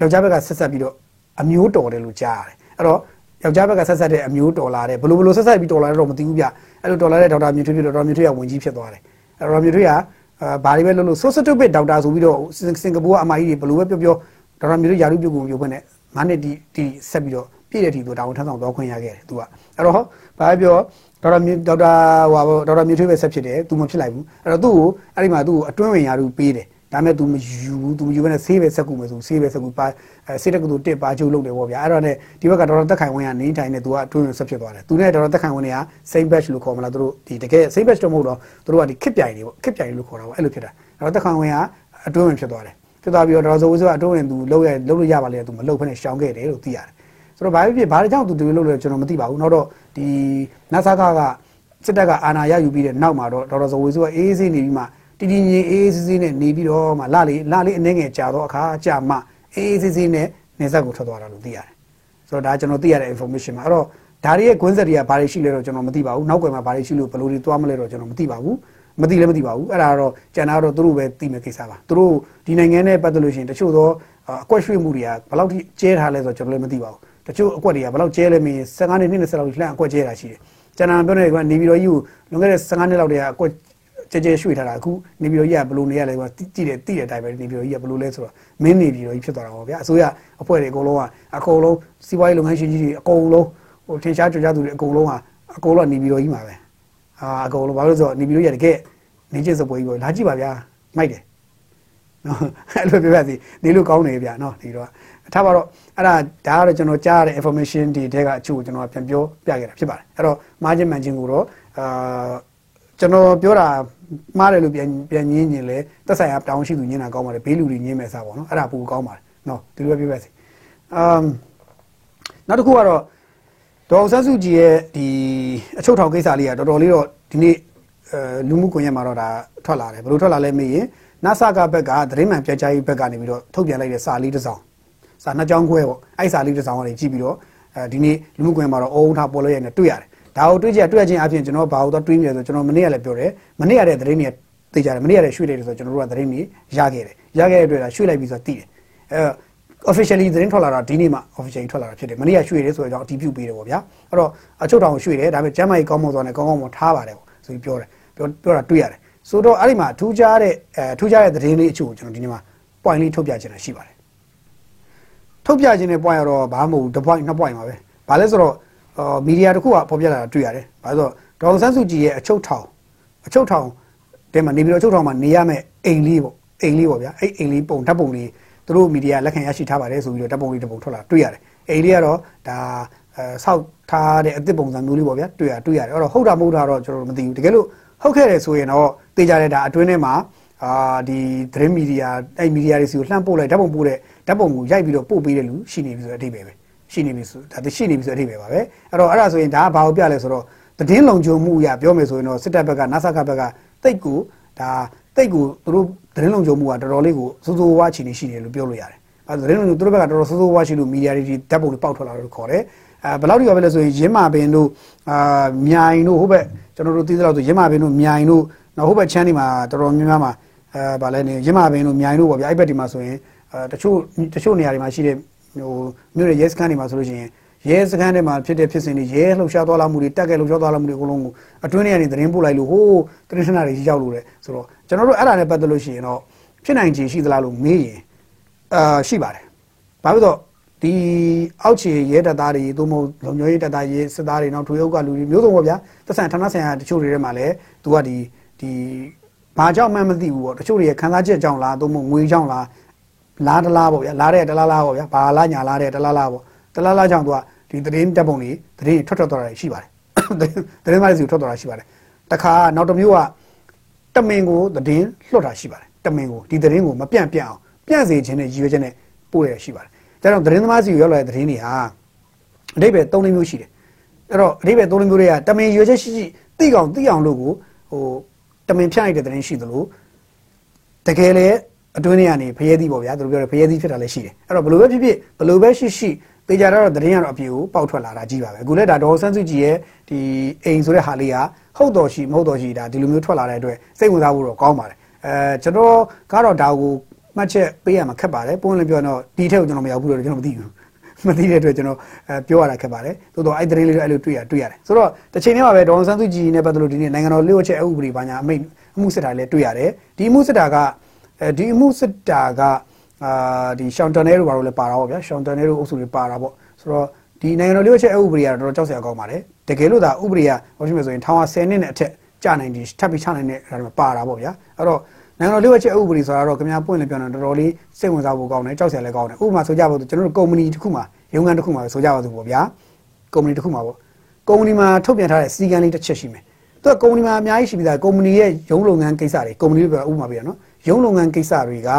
ယောက်ျားဘက်ကဆက်ဆက်ပြီးတော့အမျိုးတော်တယ်လို့ကြားရတယ်အဲ့တော့ယောက်ျားဘက်ကဆက်ဆက်တဲ့အမျိုးတော်လာတယ်ဘလို့ဘလို့ဆက်ဆက်ပြီးတော်လာတော့မသိဘူးဗျအဲ့လိုတော်လာတဲ့ဒေါက်တာမြင့်ထွေးဖြစ်တော့ဒေါက်တာမြင့်ထွေးကဝင်ကြီးဖြစ်သွားတယ်အဲ့တော့မြင့်ထွေးကအာဘာတွေပဲလုပ်လို့ sosotopit ဒေါက်တာဆိုပြီးတော့စင်ကာပူကအမကြီးတွေဘလို့ပဲပြောပြောဒေါက်တာမြင့်ထွေးယာရုပြုတ်ကိုပြုတ်ခွင့်နဲ့ငါးနှစ်ဒီဒီဆက်ပြီးတော့ပြည့်တဲ့ทีသူတာဝန်ထမ်းဆောင်သွားခွင့်ရခဲ့တယ်သူကအဲ့တော့ဘာပဲပြော ဒေါက်တာမြင့်ဒေါက်တာဟိုဒေါက်တာမြင့်ထွေးပဲဆက်ဖြစ်တယ်သူမဖြစ်လိုက်ဘူးအဲ့တော့သူ့ကိုအဲ့ဒီမှာသူ့ကိုအတွင်းဝင်ယာရုပေးတယ်ဒါမဲ့ तू မယူဘူး तू မယူဘဲနဲ့ဆေးပဲဆက်ကူမယ်ဆိုဆေးပဲဆက်ကူပါဆေးတက်ကတူတစ်ပါချုပ်လုပ်တယ်ပေါ့ဗျာအဲ့တော့ねဒီဘက်ကဒေါက်တာတက်ခိုင်ဝင်းကနေထိုင်နေ तू ကအတွင်းဝင်ဆက်ဖြစ်သွားတယ် तू နဲ့ဒေါက်တာတက်ခိုင်ဝင်းတွေက same batch လို့ခေါ်မလားသူတို့ဒီတကယ် same batch တော့မဟုတ်တော့သူတို့ကဒီခစ်ပြိုင်နေပေါ့ခစ်ပြိုင်လို့ခေါ်တာပေါ့အဲ့လိုဖြစ်တာဒေါက်တာတက်ခိုင်ဝင်းကအတွင်းဝင်ဖြစ်သွားတယ်ဖြစ်သွားပြီးတော့ဒေါက်တာဇော်ဝင်းကအတွင်းဝင် तू လုပ်ရလုပ်လို့ရပါလေ तू မလုပ်ဖ ೇನೆ ရှောင်ခဲ့တယ်လို့သိရတယ်ဆိုတော့ဘာဖြစ်ဖြစ်ဘာကြောင့် तू ဒီလိုလုပ်လဲကျွန်တော်မသိပါဘူးနောက်တော့ ဒီ NASA ကစစ်တပ်ကအာဏာရယူပြီးတဲ့နောက်မှာတော့ဒေါက်တာဇော်ဝင်းကအေးအေးဆေးနေပြီးမှတည်တည်ငြိမ်အေးအေးဆေးဆေးနဲ့နေပြီးတော့မှလာလေလာလေအနေငယ်ကြာတော့အခါကြာမှအေးအေးဆေးဆေးနဲ့နေဆက်ကိုထွက်သွားတာလို့သိရတယ်ဆိုတော့ဒါကျွန်တော်သိရတဲ့ information ပါအဲ့တော့ဒါတွေရဲ့ကွင်းဆက်တွေကဘာတွေရှိလဲတော့ကျွန်တော်မသိပါဘူးနောက်ွယ်မှာဘာတွေရှိလို့ဘယ်လိုတွေသွားမလဲတော့ကျွန်တော်မသိပါဘူးမသိလည်းမသိပါဘူးအဲ့ဒါတော့ကျန်တာတော့သူတို့ပဲသိမယ်ကိစ္စပါသူတို့ဒီနိုင်ငံနဲ့ပတ်သက်လို့ရှိရင်တချို့သောအကွက်ရွှေ့မှုတွေကဘယ်လောက်ထိကျဲထားလဲဆိုတော့ကျွန်တော်လည်းမသိပါဘူး တချို့အကွက်တွေကဘယ်လောက်ကျဲလဲမင်း15နှစ်20လောက်လှမ်းအကွက်ကျဲတာရှိတယ်ကျန်တာပြောနေတယ်ကနေပြီးတော့ယူလွန်ခဲ့တဲ့15နှစ်လောက်တည်းကအကွက်ကြဲကြဲရွှေ့ထားတာအခုနေပြည်တော်ကြီးကဘယ်လိုနေရလဲကွာကြည့်တယ်သိတဲ့အတိုင်းပဲနေပြည်တော်ကြီးကဘယ်လိုလဲဆိုတော့မင်းနေပြည်တော်ကြီးဖြစ်သွားတာပေါ့ဗျာအစိုးရအဖွဲ့တွေအကုန်လုံးကအကုန်လုံးစီးပွားရေးလုပ်ငန်းရှင်ကြီးတွေအကုန်လုံးဟိုထင်ရှားကြွကြသူတွေအကုန်လုံးကအကုန်လုံးနေပြည်တော်ကြီးမှာပဲအာအကုန်လုံးဘာလို့ဆိုတော့နေပြည်တော်ကြီးကတကယ်နေချင်းစပွဲကြီးပေါ့လာကြည့်ပါဗျာမိုက်တယ်နော်အဲ့လိုပြောပြစီနေလို့ကောင်းနေဗျာနော်ဒီတော့ ထားပါတော့အဲ့ဒါဒါကတော့ကျွန်တော်ကြားရတဲ့ information တွေတဲကအချို့ကျွန်တော်ပြန်ပြောပြခဲ့တာဖြစ်ပါတယ်အဲ့တော့ margin management ကိုတော့အာကျွန်တော်ပြောတာမှားတယ်လို့ပြန်ပြန်ညင်းညင်လဲသက်ဆိုင်ရာတောင်းရှိသူညင်းတာကောင်းပါတယ်ဘေးလူတွေညင်းမယ်စားပေါ့နော်အဲ့ဒါပိုကောင်းပါတယ်နော်ဒီလိုပဲပြောပါစေအမ်နောက်တစ်ခုကတော့ဒေါ်အောင်ဆန်းစုကြည်ရဲ့ဒီအချုပ်ထောင်ကိစ္စလေးကတော်တော်လေးတော့ဒီနေ့အဲလူမှုကွန်ရက်မှာတော့ဒါထွက်လာတယ်ဘယ်လိုထွက်လာလဲမေးရင်နာဆာကဘက်ကသတင်းမှန်ပြကြားရေးဘက်ကနေပြီးတော့ထုတ်ပြန်လိုက်တဲ့စာလေးတစ်စောင် စာနှစ်ကြောင်းခွဲပေါ့အဲ့စာလေးတစ်စောင်ကနေကြည့်ပြီးတော့အဲဒီနေ့လူမှုကွန်ရက်မှာတော့အုံထားပေါ်လို့ရနေတွေ့ရတယ်ဒါကိုတွေ့ကြတွေ့ချင်းအပြင်ကျွန်တော်ဘာလို့တော့တွေးမိလဲဆိုကျွန်တော်မနေ့ကလည်းပြောတယ်မနေ့ကတဲ့သတင်းတွေသိကြတယ်မနေ့ကလည်းရွှေ့လိုက်တယ်ဆိုကျွန်တော်တို့ကသတင်းတွေရခဲ့တယ်ရခဲ့တဲ့အတွက်ဒါရွှေ့လိုက်ပြီးဆိုတော့သိတယ်အဲ officially သတင်းထွက်လာတာဒီနေ့မှ officially ထွက်လာတာဖြစ်တယ်မနေ့ကရွှေ့တယ်ဆိုတော့အတည်ပြုပေးတယ်ပေါ့ဗျာအဲ့တော့အချုပ်တောင်ရွှေ့တယ်ဒါပေမဲ့ကျမ်းမာရေးကောင်းမွန်စွာနဲ့ကောင်းကောင်းမွန်ထားပါတယ်ပေါ့ဆိုပြီးပြောတယ်ပြောပြောတာတွေ့ရတယ်ဆိုတော့အဲ့ဒီမှာထူးခြားတဲ့အဲထူးခြားတဲ့သတင်းလေးအချို့ကိုကျွန်တော်ဒီနေ့မှာ point လေးထုတ်ပြချင်တာရှိပါတယ် ထုတ်ပြခြင်းတဲ့ point ကတော့ဘာမှမဟုတ်ဘူးတစ် point နှစ် point ပါပဲဘာလဲဆိုတော့အော်မီဒီယာတစ်ခုကဖော်ပြလာတာတွေ့ရတယ်ဘာလို့ဆိုတော့ဒေါအောင်ဆန်းစုကြည်ရဲ့အချုပ်ထောင်အချုပ်ထောင်တဲမှာနေပြီးတော့အချုပ်ထောင်မှာနေရမယ့်အိမ်လေးပေါ့အိမ်လေးပေါ့ဗျာအဲ့အိမ်လေးပုံဓာတ်ပုံလေးသူတို့မီဒီယာလက်ခံရရှိထားပါတယ်ဆိုပြီးတော့ဓာတ်ပုံလေးတစ်ပုံထွက်လာတွေ့ရတယ်အိမ်လေးကတော့ဒါအဲဆောက်ထားတဲ့အစ်စ်ပုံစံမျိုးလေးပေါ့ဗျာတွေ့ရတွေ့ရတယ်အဲ့တော့ဟုတ်တာမဟုတ်တာတော့ကျွန်တော်တို့မသိဘူးတကယ်လို့ဟုတ်ခဲ့တယ်ဆိုရင်တော့သိကြတဲ့ဒါအတွင်းထဲမှာအာဒီသတင်းမီဒီယာအဲ့မီဒီယာတွေစီကိုလှမ်းပို့လိုက်ဓာတ်ပုံပို့တဲ့ ဓာတ်ပုံကိုရိုက်ပြီးတော့ပို့ပေးတဲ့လူရှိနေပြီဆိုတဲ့အဓိပ္ပာယ်ပဲရှိနေပြီဆိုဒါရှိနေပြီဆိုတဲ့အဓိပ္ပာယ်ပါပဲအဲ့တော့အဲ့ဒါဆိုရင်ဒါကဘာကိုပြလဲဆိုတော့သတင်းလုံခြုံမှုအရာပြောမယ်ဆိုရင်တော့စစ်တပ်ဘက်ကနာဆာကဘက်ကတိတ်ကိုဒါတိတ်ကိုသူတို့သတင်းလုံခြုံမှုကတော်တော်လေးကိုစိုးစိုးဝါးချီနေရှိတယ်လို့ပြောလို့ရတယ်အဲသတင်းလုံခြုံသူတို့ဘက်ကတော်တော်စိုးစိုးဝါးရှိလို့မီဒီယာတွေဓာတ်ပုံတွေပေါက်ထွက်လာလို့ခေါ်တယ်အဲဘယ်လောက်ထိပါပဲလဲဆိုရင်ရင်းမာပင်တို့အာမြိုင်တို့ဟိုဘက်ကျွန်တော်တို့သိသလောက်ဆိုရင်းမာပင်တို့မြိုင်တို့နောက်ဟိုဘက်ချမ်းဒီမှာတော်တော်များများမှာအဲဗာလဲနေရင်းမာပင်တို့မြိုင်တို့ပေါ့ဗျာအဲ့ဘက်ဒီမှာဆိုရင် အဲတချို့တချို့နေရာတွေမှာရှိတဲ့ဟိုမြို့ရဲ့ရဲစခန်းတွေမှာဆိုလို့ရှိရင်ရဲစခန်းတွေမှာဖြစ်တဲ့ဖြစ်စဉ်တွေရဲလှုပ်ရှားသွားလာမှုတွေတက်ကဲလှုပ်ရှားသွားလာမှုတွေအကုန်လုံးကိုအတွင်းထဲကနေသတင်းပို့လိုက်လို့ဟိုးတရင်းထနာတွေရောက်လို့လေဆိုတော့ကျွန်တော်တို့အဲ့ဒါနဲ့ပတ်သက်လို့ရှိရင်တော့ဖြစ်နိုင်ခြေရှိသလားလို့မေးရင်အာရှိပါတယ်။ဘာဖြစ်လို့ဒီအောက်ခြေရဲတပ်သားတွေသို့မဟုတ်လုံခြုံရေးတပ်သားရဲစစ်သားတွေနောက်ထွေအုပ်ကလူတွေမျိုးစုံပေါ့ဗျာသက်ဆိုင်ဌာနဆိုင်ရာတချို့တွေထဲမှာလည်းသူကဒီဒီဘာကြောင့်မှမသိဘူးပေါ့တချို့တွေခံစားချက်ကြောင့်လားသို့မဟုတ်ငွေကြောင့်လား လားတလားပေါ့ဗျာလားတဲ့တလားလားပေါ့ဗျာဘာလားညာလားတဲ့တလားလားပေါ့တလားလားကြောင့်သူကဒီသတင်းတပ်ပုံတွေသတင်းထွက်ထွက်သွားတာရှိပါတယ်သတင်းမလေးစီထွက်သွားတာရှိပါတယ်တခါနောက်တစ်မျိုးကတမင်ကိုသတင်းလွှတ်တာရှိပါတယ်တမင်ကိုဒီသတင်းကိုမပြန့်ပြန့်အောင်ပြန့်စေခြင်းနဲ့ရည်ရွယ်ချက်နဲ့ပို့ရရှိပါတယ်ဒါကြောင့်သတင်းသမားစီကိုရောက်လာတဲ့သတင်းတွေဟာအဓိပ္ပာယ်၃မျိုးရှိတယ်အဲ့တော့အဓိပ္ပာယ်၃မျိုးတွေကတမင်ရွေချက်ရှိရှိသိကောင်သိအောင်လို့ကိုဟိုတမင်ဖြန့်လိုက်တဲ့သတင်းရှိသလိုတကယ်လေ အတွင်းထဲကနေဖရဲသီးပေါ့ဗျာသူတို့ပြောတယ်ဖရဲသီးဖြစ်တာလည်းရှိတယ်အဲ့တော့ဘလို့ပဲဖြစ်ဖြစ်ဘလို့ပဲရှိရှိတေချာတော့သတင်းကတော့အပြေကိုပေါက်ထွက်လာတာကြီးပါပဲအခုလည်းဒါဒေါ်ဆန်းစုကြည်ရဲ့ဒီအိမ်ဆိုတဲ့ဟာလေးကဟုတ်တော်ရှိမဟုတ်တော်ရှိဒါဒီလိုမျိုးထွက်လာတဲ့အတွက်စိတ်ဝင်စားဖို့တော့ကောင်းပါတယ်အဲကျွန်တော်ကတော့ဒါကိုမှတ်ချက်ပေးရမှာခက်ပါတယ်ပုံလည်းပြောတော့ဒီထက်ကိုကျွန်တော်မရောက်ဘူးလို့ကျွန်တော်မသိဘူးမသိတဲ့အတွက်ကျွန်တော်အဲပြောရတာခက်ပါတယ်သို့တော့အဲ့ဒီလေးလေးအဲ့လိုတွေ့ရတွေ့ရတယ်ဆိုတော့တစ်ချိန်တည်းမှာပဲဒေါန်ဆန်းစုကြည်နဲ့ပတ်သက်လို့ဒီနေ့နိုင်ငံတော်လျှို့ချက်အဥပဒေဘာညာအမိတ်အမှုစစ်တာလည်းတွေ့ရတယ်ဒီအမှုစစ်တာက အဲဒီအမှုစစ်တာကအာဒီရှောင်းတန်နဲတို့ဘာလို့လဲပါတာပေါ့ဗျာရှောင်းတန်နဲတို့အုပ်စုတွေပါတာပေါ့ဆိုတော့ဒီနိုင်ငံတော်လျှို့ချက်အဥပဒေကတော့တော်တော်ကြောက်စရာကောင်းပါတယ်တကယ်လို့ဒါဥပဒေကဘာဖြစ်မလဲဆိုရင်ထောင်ဟာ10နှစ်နဲ့အထက်ကြာနိုင်ဒီထပ်ပြီးချနိုင်တဲ့အဲ့ဒါပါတာပေါ့ဗျာအဲ့တော့နိုင်ငံတော်လျှို့ဝှက်ချက်ဥပဒေဆိုတာတော့ခင်ဗျားပွင့်လည်းပြောနေတော်တော်လေးစိတ်ဝင်စားဖို့ကောင်းတယ်ကြောက်စရာလည်းကောင်းတယ်ဥပမာဆိုကြပါစို့ကျွန်တော်တို့ကုမ္ပဏီတစ်ခုမှာရုံးခန်းတစ်ခုမှာဆိုကြပါစို့ပေါ့ဗျာကုမ္ပဏီတစ်ခုမှာပေါ့ကုမ္ပဏီမှာထုတ်ပြန်ထားတဲ့စီကံလေးတစ်ချက်ရှိမယ်သူကကုမ္ပဏီမှာအများကြီးရှိပြီးသားကုမ္ပဏီရဲ့ရုံးလုပ်ငန်းကိစ္စတွေကုမ္ပဏီတွေပြောဥပမာပြရနော် ရုံးလုပ်ငန်းကိစ္စတွေက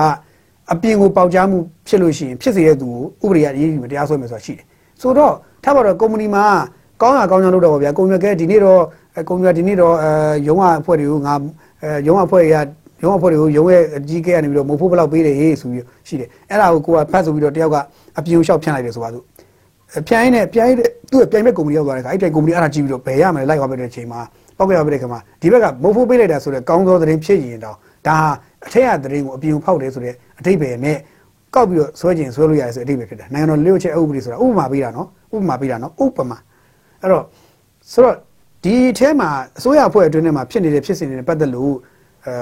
အပြင်ကိုပေါက်ကြားမှုဖြစ်လို့ရှိရင်ဖြစ်စေတဲ့သူကိုဥပဒေအရေးယူတရားစွဲမယ်ဆိုတာရှိတယ်ဆိုတော့ထားပါတော့ကုမ္ပဏီမှာကောင်းတာကောင်းကြောင်းလုပ်တော့ဗျာကုမ္ပဏီကဒီနေ့တော့ကုမ္ပဏီကဒီနေ့တော့အဲရုံးကအဖွဲ့တွေကိုငါအဲရုံးကအဖွဲ့တွေကရုံးအဖွဲ့တွေကိုရုံးရဲ့အကြီးကဲကနေပြီးတော့မဟုတ်ဖို့ဘယ်လောက်ပေးတယ်ဟေးဆိုပြီးရှိတယ်အဲ့ဒါကိုကိုကဖတ်ဆိုပြီးတော့တယောက်ကအပြင်ကိုရှောက်ဖြန့်လိုက်တယ်ဆိုပါစို့ဖြန့်ရင်းနဲ့ပြန်ရင်းသူ့ပြိုင်မဲ့ကုမ္ပဏီရောက်သွားတဲ့ခါအဲ့တိုင်ကုမ္ပဏီအဲ့ဒါကြည့်ပြီးတော့ဘယ်ရမလဲလိုက်သွားပဲတဲ့အချိန်မှာပောက်ကြရပဲတဲ့ခါမှာဒီဘက်ကမဟုတ်ဖို့ပေးလိုက်တာဆိုတော့ကောင်းသောသတင်းဖြစ်ရင်တော့ဒါ အထက်ကသတင်းကိုအပြင်ကိုဖောက်တယ်ဆိုတဲ့အတိတ်ပဲနဲ့ကောက်ပြီးတော့ဆွဲကျင်ဆွဲလို့ရတယ်ဆိုတဲ့အတိတ်ပဲဖြစ်တယ်နိုင်ငံတော်လျှို့ချက်ဥပဒေဆိုတာဥပမာပေးတာနော်ဥပမာပေးတာနော်ဥပမာအဲ့တော့ဆိုတော့ဒီအဲမှာအစိုးရအဖွဲ့အတွင်းထဲမှာဖြစ်နေတဲ့ဖြစ်စဉ်တွေနဲ့ပတ်သက်လို့အဲ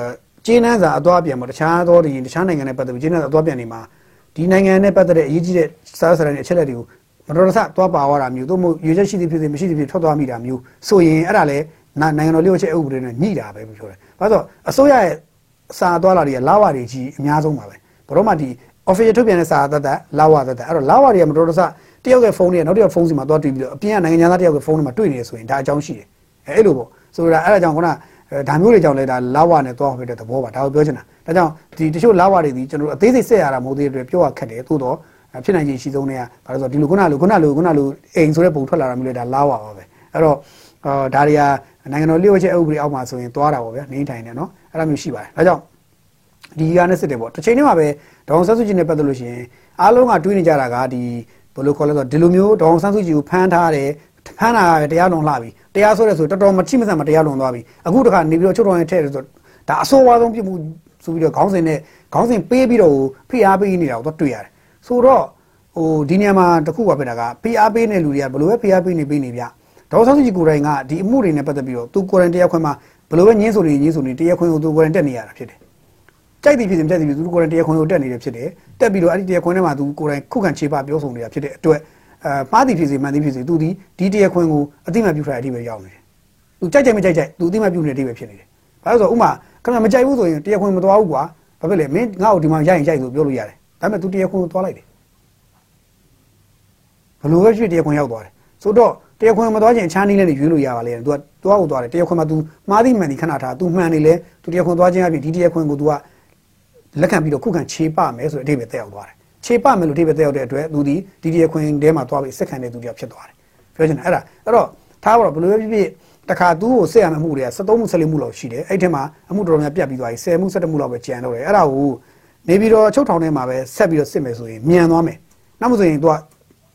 ကျင်းနှန်းစာအသွားပြန်ပေါ့တခြားသောဒီတခြားနိုင်ငံနဲ့ပတ်သက်ပြီးကျင်းနှန်းစာအသွားပြန်နေမှာဒီနိုင်ငံနဲ့ပတ်သက်တဲ့အရေးကြီးတဲ့စားစရာတွေအချက်လက်တွေကိုမတော်တဆသွားပါသွားတာမျိုးသို့မဟုတ်ရွေချက်ရှိသည်ဖြစ်စေမရှိသည်ဖြစ်ထွက်သွားမိတာမျိုးဆိုရင်အဲ့ဒါလည်းနိုင်ငံတော်လျှို့ချက်ဥပဒေနဲ့ညှိတာပဲပြောတယ်။ဘာလို့အစိုးရရဲ့ စာသွားလာတွေကလာဝတွေကြီးအများဆုံးပါပဲ။ဘရောမှဒီ official ထုတ်ပြန်တဲ့စာသက်သက်လာဝသက်သက်အဲ့တော့လာဝတွေကမတော်တဆတယောက်ရဲ့ဖုန်းတွေနောက်တစ်ယောက်ဖုန်းစီမှာသွားတွေ့ပြီးတော့အပြင်ကနိုင်ငံသားတယောက်ရဲ့ဖုန်းတွေမှာတွေ့နေရဆိုရင်ဒါအကြောင်းရှိတယ်အဲအဲ့လိုပေါ့ဆိုတော့အဲ့ဒါကြောင့်ခုနဒါမျိုးတွေကြောင့်လဲဒါလာဝနဲ့သွားဟိုတဲ့သဘောပါဒါကိုပြောချင်တာဒါကြောင့်ဒီတချို့လာဝတွေဒီကျွန်တော်တို့အသေးစိတ်ဆက်ရတာမဟုတ်သေးတဲ့အတွက်ပြောရခက်တယ်သို့တော့ဖြစ်နိုင်ခြင်းရှိဆုံးတွေကဘာလို့ဆိုတော့ဒီလိုခုနလိုခုနလိုခုနလိုအိမ်ဆိုတဲ့ပုံထွက်လာတာမျိုးလေဒါလာဝပါပဲအဲ့တော့ အာဒါတွေကနိုင်ငံတော်လျှို့ချက်ဥပဒေအောက်မှာဆိုရင်သွားတာပေါ့ဗျာနေထိုင်တယ်နော်အဲ့လိုမျိုးရှိပါတယ်ဒါကြောင့်ဒီကနဲ့စစ်တယ်ပေါ့တစ်ချိန်တည်းမှာပဲဒေါအောင်ဆန်းစုကြည်နဲ့ပတ်သက်လို့ရှိရင်အားလုံးကတွေးနေကြတာကဒီဘယ်လိုခေါ်လဲဆိုတော့ဒီလိုမျိုးဒေါအောင်ဆန်းစုကြည်ကိုဖမ်းထားတယ်ဖမ်းတာတရားလွန်လှပြီတရားဆိုရဲဆိုတော်တော်မချိမဆန်မတရားလွန်သွားပြီအခုတခါနေပြီးတော့ချုပ်တော်ရင်ထည့်တယ်ဆိုဒါအဆိုးဝါးဆုံးပြမှုဆိုပြီးတော့ခေါင်းစဉ်နဲ့ခေါင်းစဉ်ပေးပြီးတော့ဖိအားပေးနေတာကိုတော့တွေ့ရတယ်ဆိုတော့ဟိုဒီနေရာမှာတခုကပြတာကဖိအားပေးနေလူတွေကဘယ်လိုပဲဖိအားပေးနေပေးနေဗျ ဒေါ်ဆောင်စုကြည်ကိုယ်တိုင်ကဒီအမှုတွေနဲ့ပတ်သက်ပြီးတော့သူကိုယ်တိုင်တရားခွင့်မှာဘယ်လိုပဲညင်းဆိုနေညင်းဆိုနေတရားခွင့်ကိုသူကိုယ်တိုင်တက်နေရတာဖြစ်တယ်ကြိုက်သည်ဖြစ်စဉ်ကြိုက်သည်ဖြစ်သူကိုယ်တိုင်တရားခွင့်ကိုတက်နေတယ်ဖြစ်တယ်တက်ပြီးတော့အဲ့ဒီတရားခွင့်ထဲမှာသူကိုယ်တိုင်ခုခံခြေပပြောဆိုနေတာဖြစ်တဲ့အတွက်အဲမှားသည်ဖြစ်စေမှန်သည်ဖြစ်စေသူဒီဒီတရားခွင့်ကိုအတိမပြုထားတဲ့အတိပဲရောက်နေတယ်သူကြိုက်ကြိုက်မကြိုက်ကြိုက်သူအတိမပြုနေတဲ့အတိပဲဖြစ်နေတယ်ဘာလို့ဆိုတော့ဥမာခင်ဗျမကြိုက်ဘူးဆိုရင်တရားခွင့်မသွားဘူးကွာဘာဖြစ်လဲမင်းငါ့ကိုဒီမှာရိုက်ရင်ကြိုက်ဆိုပြောလို့ရတယ်ဒါပေမဲ့သူတရားခွင့်ကိုသွားလိုက်တယ်ဘလို့ပဲဖြစ်တရားခွင့်ရောက်သွားတယ်ဆိုတော့ တရားခွင်မသွားခြင်းအခြားနည်းနဲ့ရွေးလို့ရပါလေ။ तू ကသွားဖို့သွားတယ်တရားခွင်မှာ तू မှားသည်မှန်သည်ခဏထား तू မှန်နေလဲ तू တရားခွင်သွားခြင်းအပြင်ဒီတရားခွင်ကို तू ကလက်ခံပြီးတော့ခုခံခြေပမယ်ဆိုတဲ့အဓိပ္ပာယ်တက်ရောက်သွားတယ်။ခြေပမယ်လို့အဓိပ္ပာယ်တက်ရောက်တဲ့အတွက် तू ဒီဒီတရားခွင်ထဲမှာသွားပြီးစက်ခံတဲ့သူတယောက်ဖြစ်သွားတယ်။ပြောချင်တာအဲ့ဒါအဲ့တော့ထားပါတော့ဘယ်လိုပဲဖြစ်ဖြစ်တခါသူ့ကိုဆက်ရမယ့်မှုတွေက73မှု74မှုလောက်ရှိတယ်။အဲ့ထက်မှာအမှုတော်တော်များပြတ်ပြီးသွားပြီ10မှု17မှုလောက်ပဲကျန်တော့တယ်။အဲ့ဒါကိုနေပြီးတော့ချုပ်ထောင်ထဲမှာပဲဆက်ပြီးတော့စစ်မယ်ဆိုရင်မြန်သွားမယ်။နောက်မှဆိုရင် तू က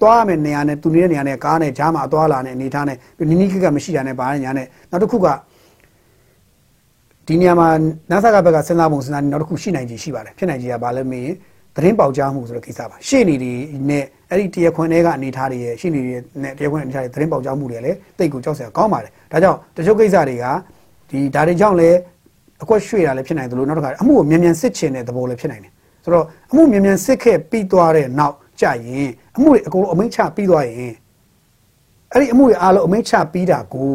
သွားရမယ်နေရာနဲ့သူနေတဲ့နေရာနဲ့ကားနဲ့ကြားမှာအသွားလာနဲ့အနေထားနဲ့နီးနီးကက်ကမရှိတာနဲ့ဘာနဲ့ညာနဲ့နောက်တစ်ခုကဒီနေရာမှာ NASA ကဘက်ကစဉ်းစားပုံစဉ်းစားနေနောက်တစ်ခုရှိနိုင်ခြေရှိပါတယ်ဖြစ်နိုင်ခြေကဘာလဲမေးရင်သတင်းပေါက်ကြားမှုဆိုတဲ့ကိစ္စပါရှေ့နေတွေနဲ့အဲ့ဒီတရားခွင်တွေကအနေထားတွေရဲ့ရှေ့နေတွေနဲ့တရားခွင်အနေထားတွေသတင်းပေါက်ကြားမှုတွေလည်းတိတ်ကိုကြောက်စရာကောင်းပါတယ်ဒါကြောင့်တချို့ကိစ္စတွေကဒီဒါတွေကြောင့်လည်းအကွက်ရွှေ့တာလည်းဖြစ်နိုင်တယ်လို့နောက်တစ်ခါအမှုကိုမြန်မြန်စစ်ချင်တဲ့သဘောလည်းဖြစ်နိုင်တယ်ဆိုတော့အမှုမြန်မြန်စစ်ခဲ့ပြီးသွားတဲ့နောက် ကြရင်အမှုတွေအကုန်လုံးအမိန့်ချပြီးသွားရင်အဲ့ဒီအမှုတွေအားလုံးအမိန့်ချပြီးတာကို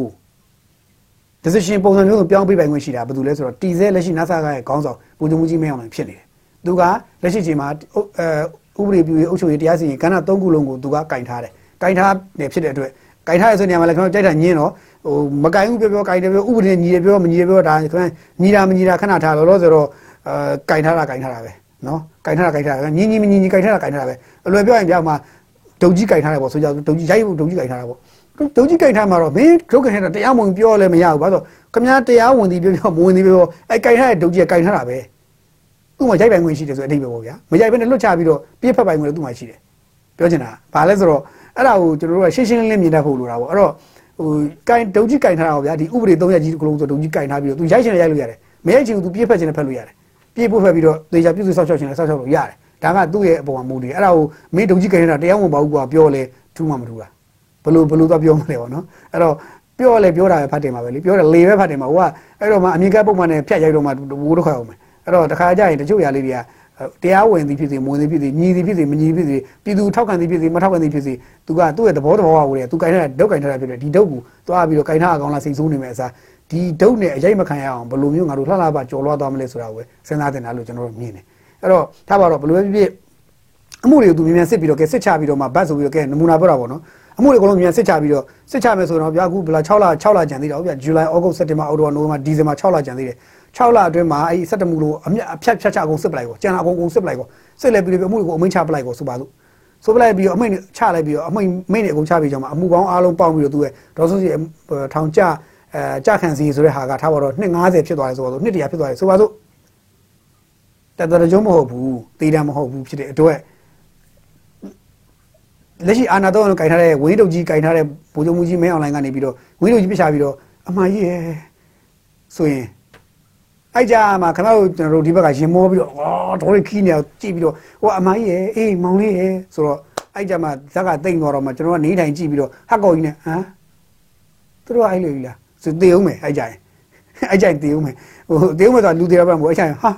decision ပုံစံမျိုးကိုပြောင်းပေးပိုင်ခွင့်ရှိတာဘာလို့လဲဆိုတော့တီဆဲလက်ရှိ NASA ကရဲ့ခေါင်းဆောင်ပူဇုံမှုကြီးမင်းအောင်လည်းဖြစ်နေတယ်သူကလက်ရှိချိန်မှာအဲဥပဒေပြုရေးအုပ်ချုပ်ရေးတရားစီရင်ကဏ္ဍ၃ခုလုံးကိုသူကကင်ထားတယ်ကင်ထားနေဖြစ်တဲ့အတွက်ကင်ထားရဆိုနေရာမှာလည်းကျွန်တော်ကြိုက်တာညင်းတော့ဟိုမကင်ဘူးပြောပြောကင်တယ်ပြောဥပဒေညီတယ်ပြောမညီတယ်ပြောဒါခင်ဗျညီတာမညီတာခဏထားလောလောဆိုတော့အဲကင်ထားတာကင်ထားတာပဲ နော်ကင်ထားတာကင်ထားတာညီညီမညီညီကင်ထားတာကင်ထားတာပဲအလွယ်ပြောရင်ပြောမှာဒုံကြီးကင်ထားတယ်ပေါ့ဆိုကြဒုံကြီးရိုက်ဖို့ဒုံကြီးကင်ထားတာပေါ့ဒုံကြီးကင်ထားမှာတော့မင်းဒုက္ခနဲ့တရားမဝင်ပြောလဲမရဘူးဘာလို့ခင်ဗျားတရားဝင်သည်ပြောပြောမဝင်သည်ပြောပြောအဲကင်ထားတဲ့ဒုံကြီးကကင်ထားတာပဲသူ့မှာရိုက်ပိုင်ခွင့်ရှိတယ်ဆိုအတိတ်ပဲပေါ့ဗျာမရိုက်ဘဲနဲ့လွတ်ချပြီးတော့ပြည့်ဖက်ပိုင်ခွင့်လည်းသူ့မှာရှိတယ်ပြောချင်တာဘာလဲဆိုတော့အဲ့ဒါကိုကျွန်တော်တို့ကရှင်းရှင်းလင်းလင်းမြင်တတ်ဖို့လိုတာပေါ့အဲ့တော့ဟိုကင်ဒုံကြီးကင်ထားတာပေါ့ဗျာဒီဥပဒေ၃ရက်ကြီးကလုံးဆိုဒုံကြီးကင်ထားပြီးတော့သူရိုက်ချင်တယ်ရိုက်လို့ရတယ်မရိုက်ချင်ဘူးသူပြည့်ဖက်ချင်တယ်ဖက်လို့ရတယ် ပြည့်ဖို့ဖက်ပြီးတော့သေချာပြုစုဆောက်ရှောက်ချင်တယ်ဆောက်ရှောက်လို့ရတယ်ဒါကသူ့ရဲ့အပေါ်မှာမူတည်အဲ့ဒါကိုမင်းဒုံကြီးကင်ထားတာတရားဝင်ပါဘူးကွာပြောလဲထူးမှမထူးတာဘလို့ဘလို့တော့ပြောမလဲပေါ့နော်အဲ့တော့ပြောလဲပြောတာပဲဖတ်တယ်မှာပဲလေပြောတယ်လေပဲဖတ်တယ်မှာဟိုကအဲ့တော့မှအမြင့်ကပုံမှန်နဲ့ဖြတ်ရိုက်တော့မှဝိုးတော့ခါအောင်မယ်အဲ့တော့တခါကြရင်တချို့ຢာလေးတွေကတရားဝင်သည်ဖြစ်စေမဝင်သည်ဖြစ်စေညီသည်ဖြစ်စေမညီဖြစ်စေပြည်သူထောက်ခံသည်ဖြစ်စေမထောက်ခံသည်ဖြစ်စေသူကသူ့ရဲ့သဘောတဘာဝကိုလေသူကင်ထားတဲ့ဒုတ်ကင်ထားတာဖြစ်တယ်ဒီဒုတ်ကိုသွားပြီးတော့ကင်ထားအကောင်လားစိတ်ဆိုးနေမယ်အစား ဒီဒုတ်နဲ့အရေးမခံရအောင်ဘယ်လိုမျိုးငါတို့လှလှပကြော်လွှားသွားမလဲဆိုတာကိုစဉ်းစားတင်တာလို့ကျွန်တော်တို့မြင်တယ်အဲ့တော့ထားပါတော့ဘယ်လိုပဲဖြစ်ဖြစ်အမှုတွေကိုသူမြန်မြန်စစ်ပြီးတော့ကဲစစ်ချပြီးတော့မှဘတ်ဆိုပြီးတော့ကဲနမူနာပြတာပေါ့နော်အမှုတွေအကုန်လုံးမြန်စစ်ချပြီးတော့စစ်ချမယ်ဆိုတော့ဗျာအခုဘလာ6လ6လကြံသေးတယ်ဗျာဇူလိုင်ဩဂုတ်စက်တင်ဘာအောက်တိုဘာနိုဝင်ဘာဒီဇင်ဘာ6လကြံသေးတယ်6လအတွင်းမှာအဲ့ဒီ17မှုလို့အမြတ်အဖြတ်ဖြတ်ချအကုန်စစ်ပလိုက်ကိုကျန်အကုန်ကုန်စစ်ပလိုက်ကိုစစ်လဲပြီးတော့အမှုတွေကိုအမိန့်ချပလိုက်ကိုဆိုပါစို့ဆိုပလိုက်ပြီးတော့အမိန့်ချလိုက်ပြီးတော့အမိန့်မိန့်နေအကုန်ချပြီးကြောင်းမှာအမှုပေါင်းအားလုံးပေါင်းပြီးတော့သူရဲ့ဒေါ်စုစီထောင်ကြ အဲကြခံစီဆိုတဲ့ဟာကထားပါတော့250ဖြစ်သွားတယ်ဆိုတော့200ဖြစ်သွားတယ်ဆိုပါစို့တတရကြုံမဟုတ်ဘူးတေးတာမဟုတ်ဘူးဖြစ်တဲ့အတွက်လက်ရှိအာနာတော့ကင်ထားတဲ့ဝင်းတုတ်ကြီးကင်ထားတဲ့ဗိုလ်ချုပ်မှုကြီးမင်းအွန်လိုင်းကနေပြီးတော့ဝင်းတုတ်ကြီးပြချပြီးတော့အမှားကြီးရယ်ဆိုရင်အဲ့ကြမှာခင်ဗျားတို့ကျွန်တော်တို့ဒီဘက်ကရင်မောပြီးတော့အော်ဒေါ်လေးခီးနေအောင်ကြည့်ပြီးတော့ဟိုအမိုင်းရဲ့အေးမောင်လေးရဲ့ဆိုတော့အဲ့ကြမှာဇက်ကတိတ်သွားတော့မှကျွန်တော်ကနေထိုင်ကြည့်ပြီးတော့ဟက်ကော်ကြီးနဲ့ဟမ်သူတို့ကအဲ့လိုကြီးလား ဆိုတေအောင်မယ်အဲ့ကြရင်အဲ့ကြရင်တေအောင်မယ်ဟိုတေအောင်မယ်ဆိုတာလူတေရပါမို့အဲ့ကြရင်ဟာ